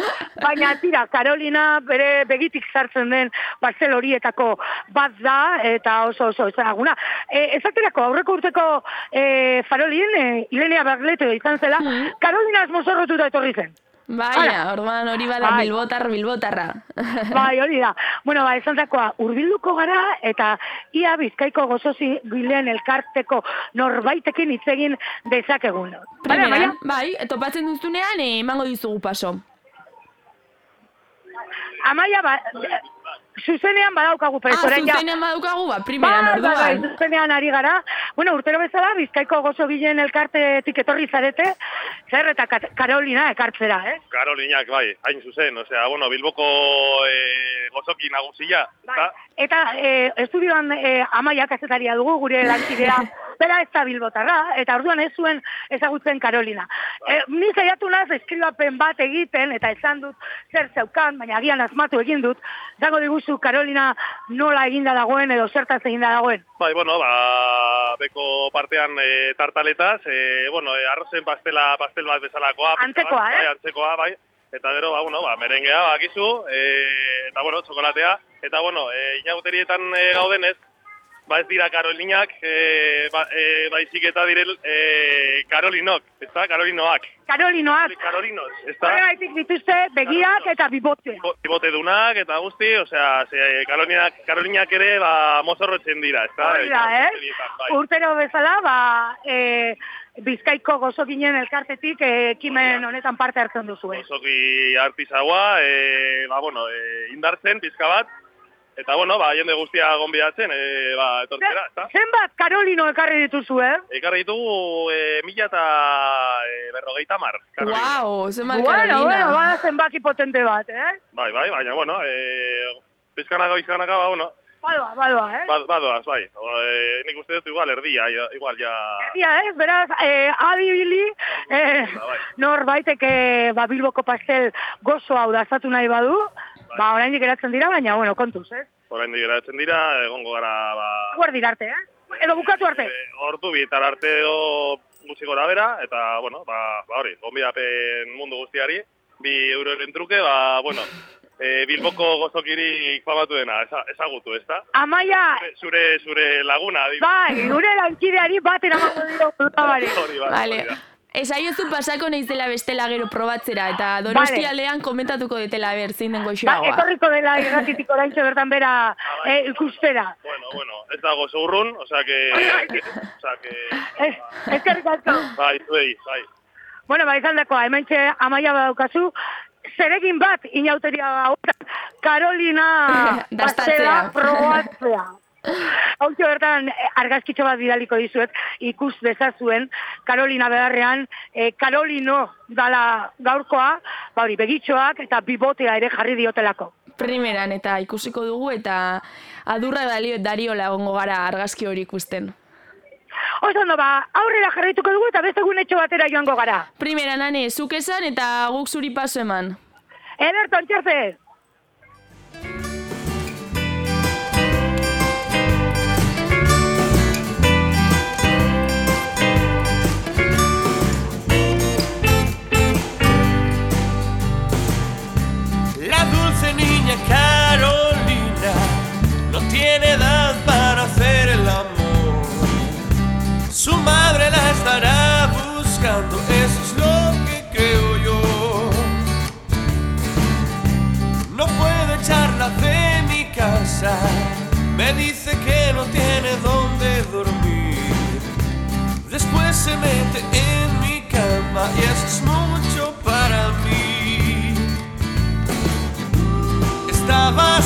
Baina tira, Karolina bere begitik sartzen den pastel horietako bat da eta oso oso ezaguna. E, esaterako aurreko urteko eh, farolien, eh, Ilenia Berleto izan zela, Karolina esmozorrotuta etorri zen. Baina, orduan hori bada Bai. bilbotar, bilbotarra. Bai, hori da. Bueno, ba, esan dakoa, urbilduko gara, eta ia bizkaiko gozozi gilen elkarteko norbaitekin hitz egin dezakegun. Baina, Primeran, bai, topatzen duzunean, e, emango dizugu paso. Amaia, ba, zuzenean badaukagu, pero Ah, zuzenean badaukagu, ba, primeran, Bai, bai, bai, orduan. zuzenean ari gara. Bueno, urtero bezala, bizkaiko gozo gilen elkartetik etorri zarete, zer eta Kat- Karolina ekartzera, eh? Karolinak, bai, hain zuzen, osea, bueno, Bilboko e, gozoki nagusia, eta Eta e, estudioan e, amaia kazetaria dugu, gure lankidea, bera ez da bilbotarra, eta orduan ez zuen ezagutzen Karolina. E, ni saiatu naz eskribapen bat egiten, eta esan dut zer zeukan, baina agian asmatu egin dut, zango diguzu Karolina nola eginda dagoen edo zertaz eginda dagoen. Bai, bueno, ba, beko partean e, tartaletaz, e, bueno, e, arrozen pastela, pastel bat bezalakoa. Antzekoa, bat, eh? Bai, antzekoa, bai. Eta gero, ba, bueno, ba, merengea, bakizu, e, eta, bueno, txokolatea. Eta, bueno, e, inauterietan e, gaudenez, ba ez dira Karolinak, e, ba, e, baizik eta direl e, Karolinok, ez da, Karolinoak. Karolinoak, Karolinos, ez da? horregaitik dituzte begiak eta bibotea. Bibote dunak eta guzti, osea, ze, Karolinak, Karolinak ere, ba, mozorrotzen dira, ez da? Hori da, eh? Bai. Urtero bezala, ba, e, Bizkaiko gozo ginen elkartetik ekimen honetan parte hartzen duzu. eh? Zoki artizagoa, e, ba, bueno, e, indartzen, pizka bat, eta, bueno, ba, jende guztia gonbidatzen, e, ba, etortzera, ez da? Zenbat Karolino ekarri dituzu, eh? Ekarri ditugu e, mila eta e, berrogeita mar. Wow, zenbat Bueno, Karolina. bueno, bada zenbaki potente bat, eh? Bai, bai, baina, bueno, e, pizkanaka, pizkanaka, ba, bueno, Badoa, badoa, eh? bad, badoaz, bai. O, e, nik uste dut igual erdia, igual ja... Ja, ez, beraz, eh, adibili, eh, bai. norbaitek eh, ba, Bilboko pastel gozo hau dazatu nahi badu, ba, oraindik geratzen dira, baina, bueno, kontuz, eh? Orain geratzen dira, egongo gara, ba, Guardi arte, eh? Edo bukatu arte. ordu bitar arte edo gutxi gora bera, eta, bueno, ba, ba hori, gonbidapen mundu guztiari, bi euroren truke, ba, bueno, e, Bilboko gozokirik famatu dena, eza, ezagutu, ez da? Amaia, Zure, zure laguna, adibidez. bai, gure lankideari bat eramango dira putabare. Hori, bai, Vale. Esaiozu pasako naizela bestela gero probatzera, eta donostialdean komentatuko detela ber, zein den Ba, goxoagoa. etorriko dela irratitik oraintxe bertan bera eh, ikustera. Bueno, bueno, ez dago zeurrun, osea que... osea que... Ez, eskerrik asko. Bai, zuei, bai. Bueno, ba, izan dakoa, hementxe amaia badaukazu, zeregin bat inauteria hauetan, Karolina Dastatzea. probatzea. Hauntxo bertan eh, argazkitxo bat bidaliko dizuet, ikus dezazuen, Karolina beharrean, eh, Karolino dala gaurkoa, ba hori, begitxoak eta bibotea ere jarri diotelako. primeran eta ikusiko dugu eta adurra dalio, dariola egongo gara argazki hori ikusten. Oso ondo ba, aurrera jarraituko dugu eta beste gunetxo batera joango gara. Primeran, ane, zuk esan eta guk zuri paso eman. Ederto, antxerze! Tiene edad para hacer el amor. Su madre la estará buscando, eso es lo que creo yo. No puedo echarla de mi casa, me dice que no tiene dónde dormir. Después se mete en mi cama y eso es mucho para mí. Esta va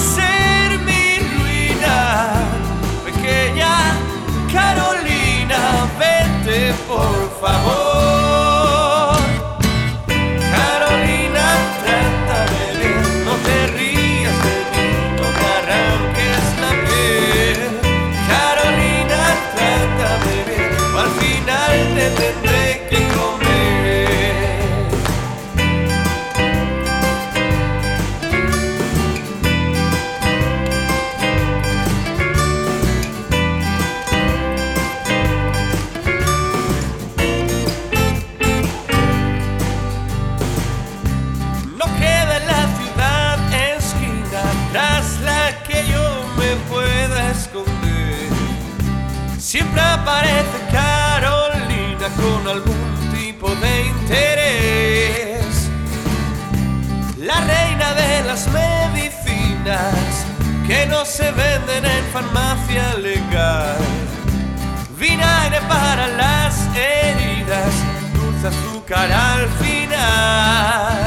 que no se venden en farmacia legal. Vinagre para las heridas, dulce azúcar al final.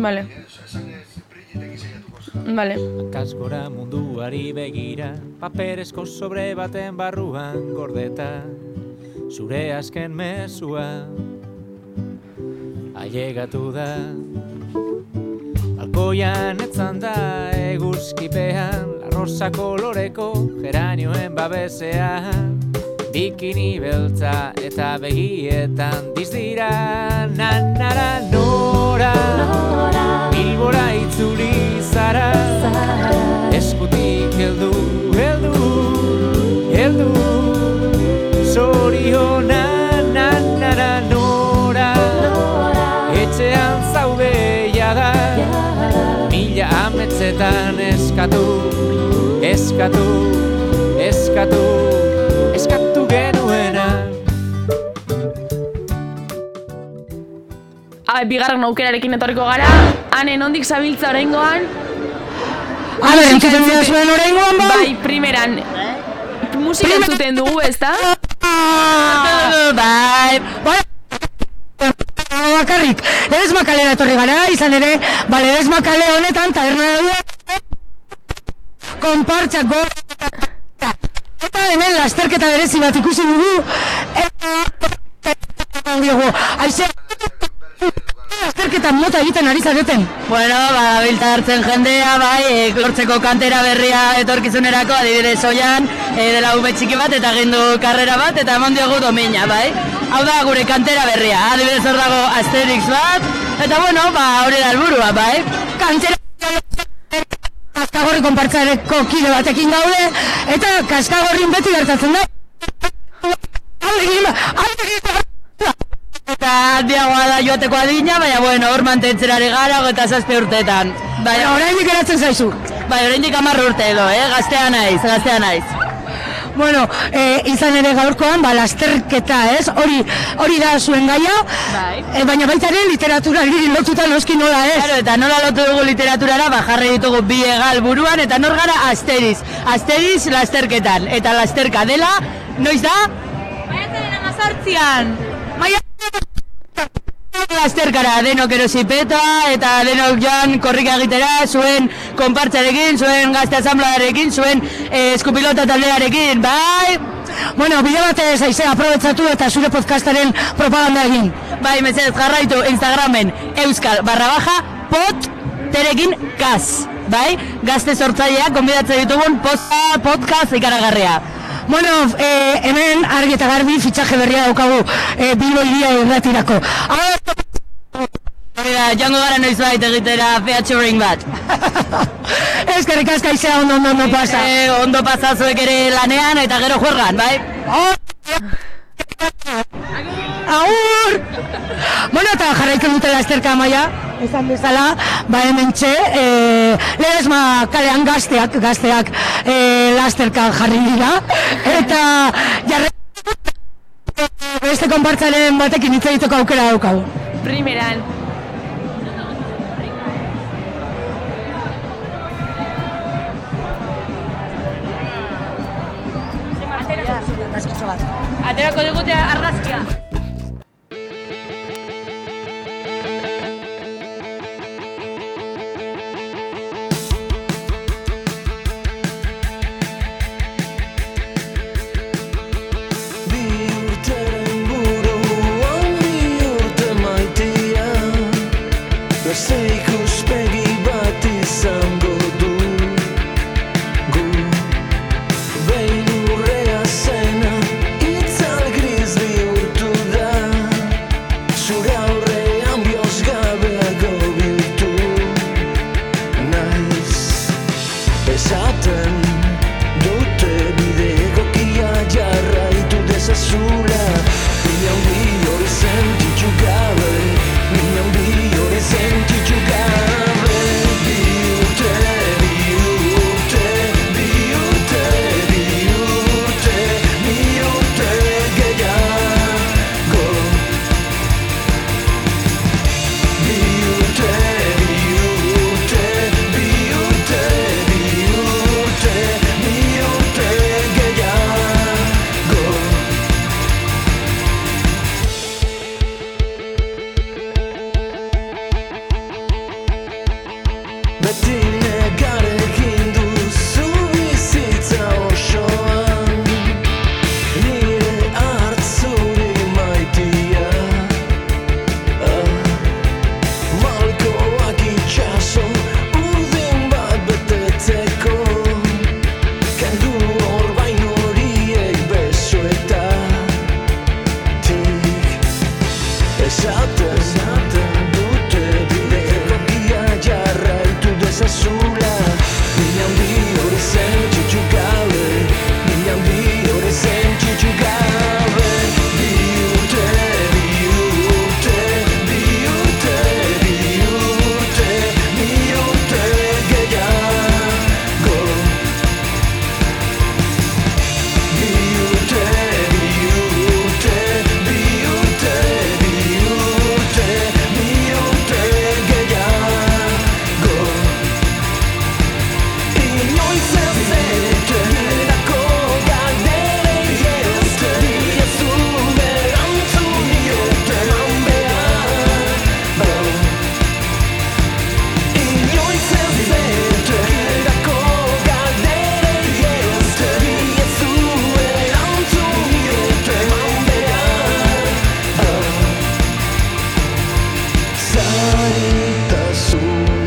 Vale. Vale. Kaskora munduari begira, paperezko sobre baten barruan gordeta, zure azken mezua ailegatu da. Balkoian etzan da eguzkipean, la rosa koloreko geranioen babesean, bikini beltza eta begietan dizdira, nanara nora, Bilbora itzuri zara. Eskutik heldu, heldu, heldu. Soriona nanara Etxean zaude jada. Mila ametzetan eskatu Eskatu, eskatu, eskatu genuena. Bigarren aukerarekin etorriko gara hane nondik zabiltza oraingoan. A ber, entzuten dira zuen oraingoan ba? Bai, primeran. Musika entzuten dugu, ezta? Bai, bai. Bakarrik, Ledesma kalera etorri gara, izan ere, ba, Ledesma kale honetan, taberna daude, konpartxak go... Eta hemen lasterketa berezi bat ikusi dugu, eta diogu, aize, lasterketa mota egiten ari zareten. Bueno, ba, bilta hartzen jendea, bai, e, lortzeko kantera berria etorkizunerako, adibidez oian, e, dela ume txiki bat, eta egin du karrera bat, eta eman diogu domina, bai. Hau da gure kantera berria, adibidez hor dago Asterix bat, eta bueno, ba, hori da helburua, bai. Kantera Kaskagorri konpartzareko kide batekin gaude, eta kaskagorrin beti gertatzen da. Alegin, alegin, Eta handiagoa da joateko adina, baina bueno, hor mantentzerari gara, eta zazpe urteetan. Baina oraindik geratzen zaizu? Bai, oraindik hamar urte edo, eh? Gaztea naiz, gaztea naiz. Bueno, e, izan ere gaurkoan, ba, lasterketa, ez? Hori, hori da zuen gaia, bai. e, baina baita ere literaturari lotuta noski nola ez? Claro, eta nola lotu dugu literaturara, ba, jarri ditugu bi egal buruan, eta nor gara Asteriz. Asteriz lasterketan, eta lasterka dela, noiz da? Maiatzaren amazortzian. Lasterkara, denok erosipeta, eta denok joan korrika egitera, zuen konpartzarekin, zuen gazte asamblearekin, zuen eh, eskupilota taldearekin, bai? Bueno, bide batez aize aprobetsatu eta zure podcastaren propaganda egin. Bai, mesedez jarraitu Instagramen euskal barra baja pot terekin kaz, bai? Gazte sortzaileak konbidatzen ditugun podcast ikaragarria. Bueno, eh, hemen argi eta garbi fitxaje berria daukagu eh, Bilbo iria erratirako. Hori da, joango gara noiz bait egitera featuring bat. Eskerrik aska izea ondo ondo ondo pasa. Eh, ondo pasa zuek ere lanean eta gero juergan, bai? Agur! Bueno, eta jarraitzen dute lasterka maia, esan bezala, ba hemen txe, e, lehesma kalean gazteak, gazteak e, lasterka jarri dira, eta jarre beste konpartzaren batekin hitz egiteko aukera daukagu. Primeran. Aterako digute argazkia. Santa Sua.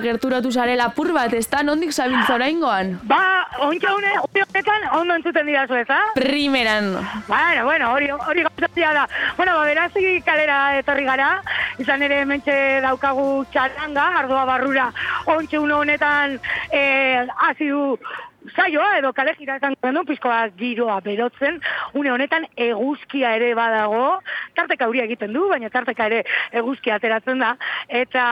Gerturatu zarela apur bat, ez da, nondik zabiltza oraingoan? Ba, ontsa une, une honetan, ondo entzuten dira zu, ez da? Primeran. Bueno, bueno, hori, hori gauzatzea da. Bueno, ba, berazi kalera etorri gara, izan ere hementxe daukagu txaranga, ardoa barrura, ontsa une honetan eh, hasi du saioa edo kale gira esan genuen pizkoa giroa berotzen, une honetan eguzkia ere badago, tarteka euria egiten du, baina tarteka ere eguzkia ateratzen da, eta,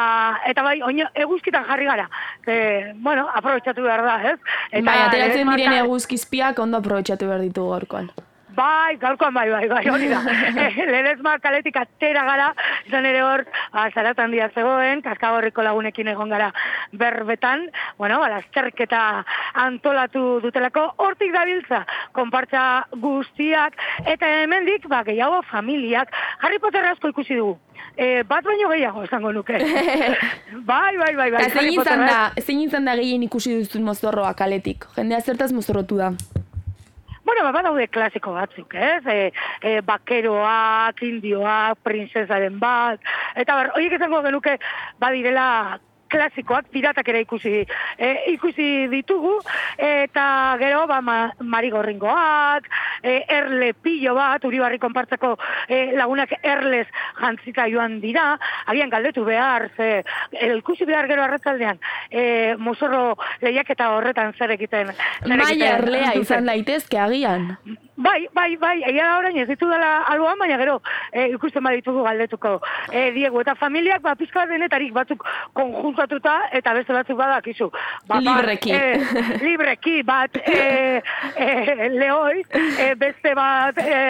eta bai, oino, eguzkitan jarri gara. E, bueno, aprobetxatu behar da, ez? Eta Bai, ateratzen diren eguzkizpiak ondo aprobetxatu behar ditugu gaurkoan. Bai, gaurkoan bai, bai, bai, hori da. Eh, Ledesma kaletik atera gara, izan ere hor, zaratan dia zegoen, kaskagorriko lagunekin egon gara berbetan, bueno, lasterketa antolatu dutelako, hortik dabiltza, konpartza guztiak, eta hemendik, ba, gehiago familiak, Harry Potter asko ikusi dugu. E, bat baino gehiago, esango nuke. bai, bai, bai, bai. Zein izan Potterra- da, zein izan da gehien ikusi duzun mozorroa kaletik? Jendea zertaz mozorrotu da. Bueno, ba, badaude klasiko batzuk, ez? E, e, bakeroak, indioak, prinsesaren bat, eta bar, horiek izango genuke badirela klasikoak, piratak ere ikusi e, ikusi ditugu, eta gero, ba, ma, marigorringoak, e, erle pillo bat, uribarri konpartzeko e, lagunak erlez jantzika joan dira, agian galdetu behar, ze, e, ikusi behar gero arratzaldean, e, mozorro lehiaketa horretan zer egiten. egiten erlea izan daitezke agian. Bai, bai, bai, egia da orain ez ditu dela alboan, baina gero e, ikusten baditugu galdetuko. E, Diego eta familiak, ba, pizka denetarik batzuk konjuntatuta eta beste batzuk badakizu. Ba, Libreki. Bat, e, libreki bat e, e, lehoiz, e, beste bat e,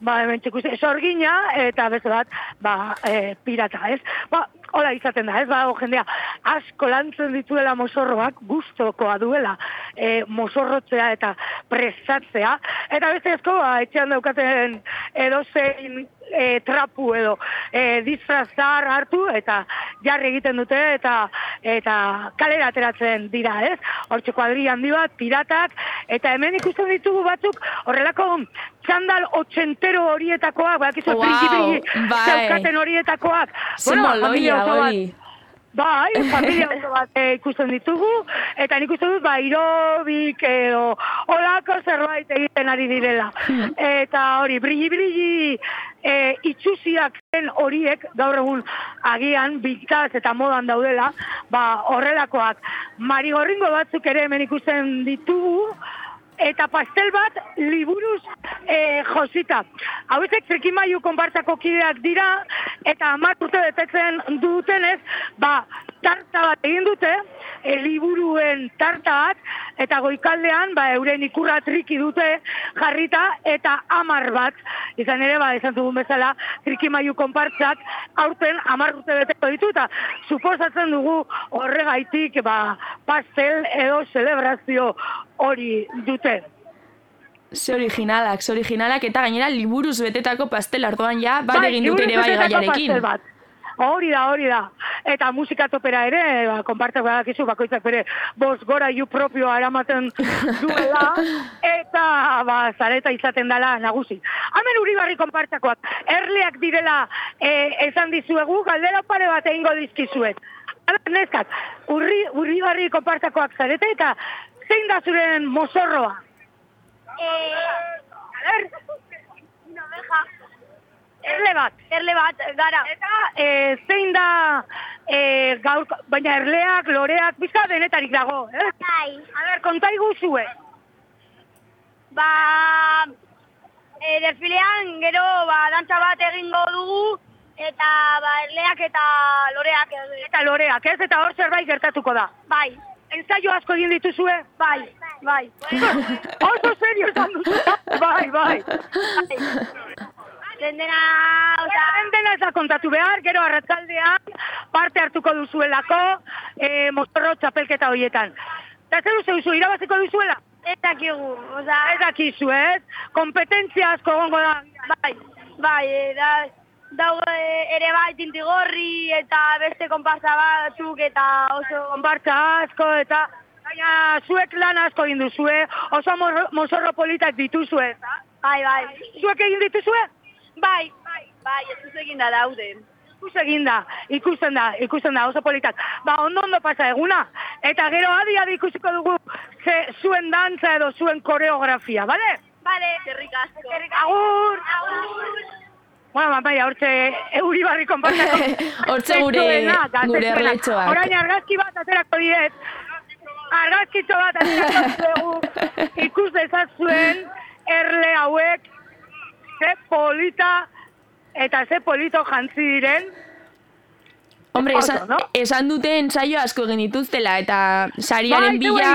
ba, hemen ikusten, sorgina eta beste bat ba, e, pirata, ez? Ba, hola izaten da, ez badago jendea asko lantzen dituela mozorroak, gustokoa duela e, mozorrotzea eta prestatzea, eta beste asko, ba, etxean daukaten edozein e, trapu edo e, disfrazar hartu eta jarri egiten dute eta eta kalera ateratzen dira, ez? Hortxe kuadri handi bat, piratak, eta hemen ikusten ditugu batzuk horrelako txandal otxentero horietakoak, bakizu, Wow, bai. horietakoak. Ze familia oso bat-. Bai, familia oso bat eh, ikusten ditugu, eta nik uste dut, ba, irobik edo olako zerbait egiten ari direla. Eta hori, brilli-brilli eh, itxusiak horiek, gaur egun agian bintaz eta modan daudela, ba, horrelakoak. Marigorringo batzuk ere hemen ikusten ditugu, eta pastel bat liburuz e, josita. Hauetek trikimaiu konpartzako kideak dira, eta hamar urte betetzen dutenez, ba, tarta bat egin dute, e, liburuen tarta bat, eta goikaldean, ba, euren ikurra triki dute jarrita, eta hamar bat, izan ere, ba, esan dugun bezala, trikimaiu konpartzak, aurten hamar urte beteko ditu, eta suposatzen dugu horregaitik, ba, pastel edo celebrazio hori dute. Ze originalak, ze originalak, eta gainera liburuz betetako pastel ardoan ja, bat egin dut ere bai gaiarekin. pastel bat. Hori da, hori da. Eta musika topera ere, ba, konpartak badakizu, bakoitzak bere bos gora ju propioa eramaten duela, eta ba, zareta izaten dela nagusi. Hemen uribarri konpartakoak, erleak direla e, esan dizuegu, galdera pare bat egingo dizkizuet. Aber, neskak, urri, uribarri konpartakoak zarete, eta zein da zuren mozorroa? Eh, er, Erle bat. Erle bat, gara. Eta e, zein da e, gaur, baina erleak, loreak, bizka denetarik dago, eh? Bai. A ber, konta iguzue. Ba, e, desfilean gero ba, dantza bat egingo dugu, eta ba, erleak eta loreak. Eta loreak, ez? Eta hor zerbait gertatuko da. Bai. Ensaio asko egin dituzue? Bai, bai. Oso serio esan duzu. Bai, bai. Dendena, oza... Dendena ez da kontatu behar, gero arratzaldean parte hartuko duzuelako e, mozorro txapelketa horietan. Eta zer uste duzu, irabaziko duzuela? Ez dakigu, oza... Ez dakizu, ez? Kompetentzia asko gongo da. Bai, bai, e, da, daude ere bai tintigorri eta beste konpartza batzuk eta oso... Konpartza asko eta... Baina zuek lan asko egin duzue, oso mozorro politak dituzue? Bai, bai. Zuek egin dituzue? Bai, bai, bai, ez dut egin da daude. ikus egin da, ikusten da, ikusten da, oso politak. Ba, ondo ondo pasa eguna. Eta gero adi adi ikusiko dugu ze, zuen dantza edo zuen koreografia, bale? Bale, zerrik asko. Agur! Agur! Bueno, mapaia, hortxe euri barri konpartako. Hortxe gure- gure erletxoak. Orain argazki bat aterako diet. Argazkitxo bat aterako dugu. Ikus dezazuen erle hauek ze polita eta ze polito jantzi diren. Hombre, Oso, esan, no? esan dute ensaio asko egin dituztela eta sariaren Bai, bila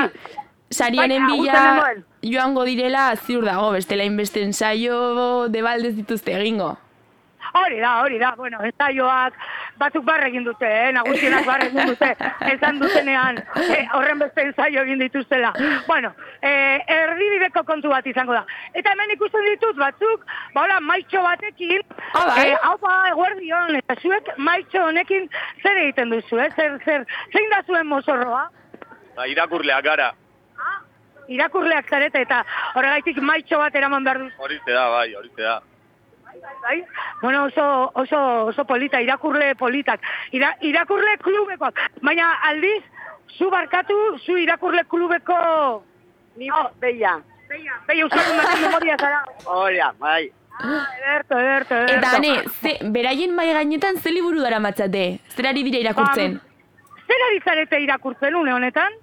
sariaren Bai, bila joango direla ziur dago, bestela inbeste ensaio de baldez dituzte egingo. Hori da, hori da, bueno, ensaioak batzuk barre egin dute, eh? nagusienak barre egin dute, esan dutenean eh, horren beste ensaio egin dituztela. Bueno, eh, erdibideko kontu bat izango da. Eta hemen ikusten ditut batzuk, ba hola, maitxo batekin, Ah, bai? eh, hau ba, eguerdion, eta zuek maitxo honekin zer egiten duzu, eh? zer, zer, zein da zuen mozorroa? Ba, irakurleak gara. Irakurleak zarete eta horregaitik maitxo bat eraman behar duzu. Horize da, bai, horize da. Bai? Bueno, oso, oso, oso polita, irakurle politak. Ira, irakurle klubekoak. Baina aldiz, zu barkatu, zu irakurle klubeko... Ni oh, beia. Beia, beia euskaldun baten memoria zara. Hola, bai. Ah, ederto, ederto, ederto. Eta hane, ze, beraien mai gainetan ze liburu dara matzate? Zer ari dira irakurtzen? Zer ari zarete irakurtzen une honetan?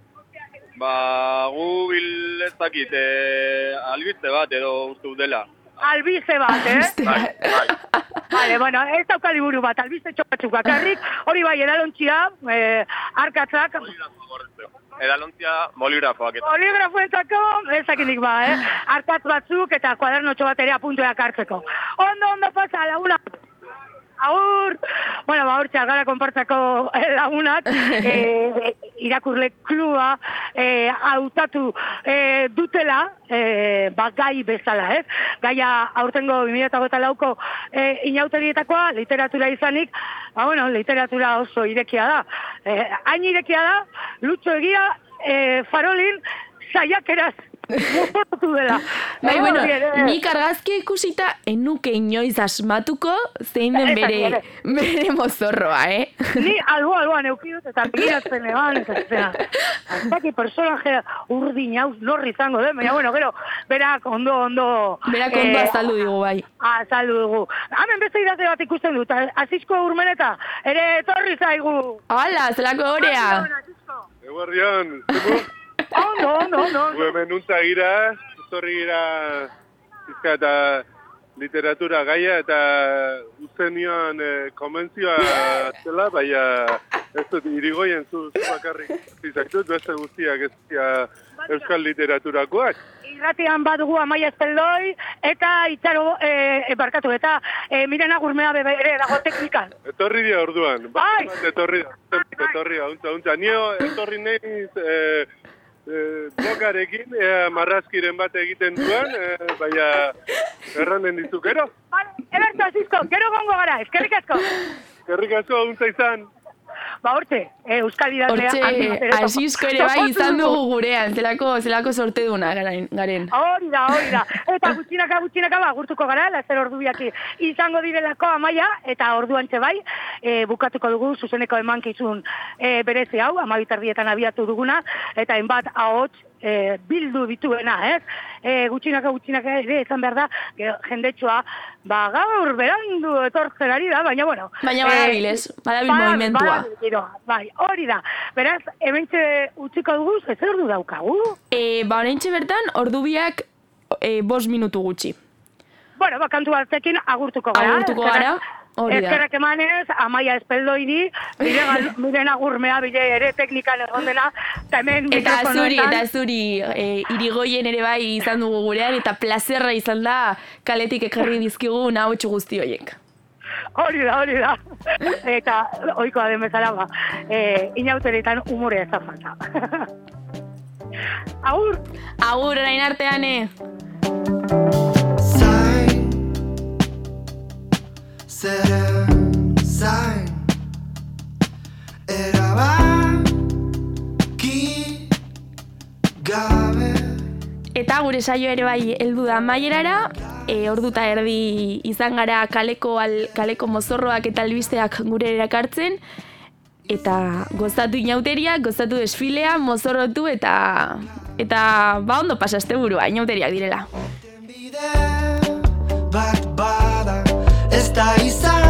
Ba, gu bil ez dakit, eh, albiste bat edo uste dela. Albize bat, eh? Bai, bai. Vale, bueno, ez dauka liburu bat, albiste txopatzuk bakarrik, hori bai, edalontxia, eh, arkatzak, Edalontzia boligrafoak eta. Poligrafoetako, ezakinik ba, eh? Arkatz batzuk eta kuadernotxo bat ere apuntuak hartzeko. Ondo, ondo pasa, laguna. Aur! Bueno, ba, hor txargara konpartzako eh, lagunak, eh, irakurle klua eh, hautatu eh, dutela, eh, ba, gai bezala, ez? Gaia aurtengo 2008 lauko eh, inauterietakoa, literatura izanik, ba, bueno, literatura oso irekia da. Eh, hain irekia da, lutxo egia, eh, farolin, saiakeraz dela. Bai, Eh, bueno, hori ere. nik argazki ikusita enuke inoiz asmatuko zein den bere, ere. bere mozorroa, eh? Ni albo alboan eukidut eta begiratzen eban, eta zera. Aztaki personaje urdin hau norri izango den, baina bueno, gero, berak ondo, ondo... Berak ondo azaldu digu bai. Azaldu dugu. Hemen beste idazle bat ikusten dut, azizko urmeneta, ere etorri zaigu. Hala, zelako orea. Eguardian, zemu? Ondo, ondo, ondo. Gu hemen nuntza gira, zorri gira pizka eta literatura gaia eta uste nion eh, konbentzioa zela, baina ez dut irigoien zu, zu bakarrik zizaktut, beste guztiak ez dira euskal literaturakoak. Irratian badugu amaia espeldoi, eta itxaro, e, barkatu, eta e, mirena gurmea bebe ere dago teknikan. Etorri dira orduan, Bai! bat etorri da, etorri da, untza, untza. Nio etorri neiz eh, eh, blogarekin, ea marrazkiren bat egiten duen, eh, baina erranen dizukero. Eberto, azizko, gero gongo gara, eskerrik asko. Eskerrik asko, untza izan. Ba, hortxe, e, Euskal Idazlea. Hortxe, asizko ere bai izan dugu gurean, zelako, zelako sorteduna garen. garen. Hori da, hori da. Eta gutxinaka, gutxinaka, ba, gurtuko gara, lazer ordu biaki izango direlako amaia, eta orduan bai, e, bukatuko dugu zuzeneko emankizun e, berezi hau, amabitardietan abiatu duguna, eta enbat ahots e, bildu dituena, ez? E, gutxinaka, gutxinaka ere, esan behar da, jendetsua, ba, gaur berandu etortzen ari da, baina, bueno. Baina badabil, ez? Badabil badabil, movimentua. bai, hori da. Beraz, hementxe utziko dugu, ez ordu daukagu? E, ba, oraintxe bertan, ordu biak e, bost minutu gutxi. Bueno, ba, kantu batzekin agurtuko gara. Agurtuko gara, hori da. Eskerrak emanez, amaia espeldoiri, bire, gal- bire nagurmea, bire ere teknikan egon dena, eta hemen Eta zuri, eta zuri, e, irigoien ere bai izan dugu gurean, eta plazerra izan da kaletik ekarri dizkigu nahotxu guzti horiek. Hori da, hori da. Eta oikoa den bezala, ba, e, inauteretan umore ez da falta. Agur! Agur, orain artean, eh? Gure saio ere bai heldu da maierara, e, ordu eta erdi izan gara kaleko, al, kaleko mozorroak eta albisteak gure erakartzen, eta gozatu inauteria, gozatu desfilea, mozorrotu eta eta ba ondo pasaste burua inauteriak direla. bat bada ez da izango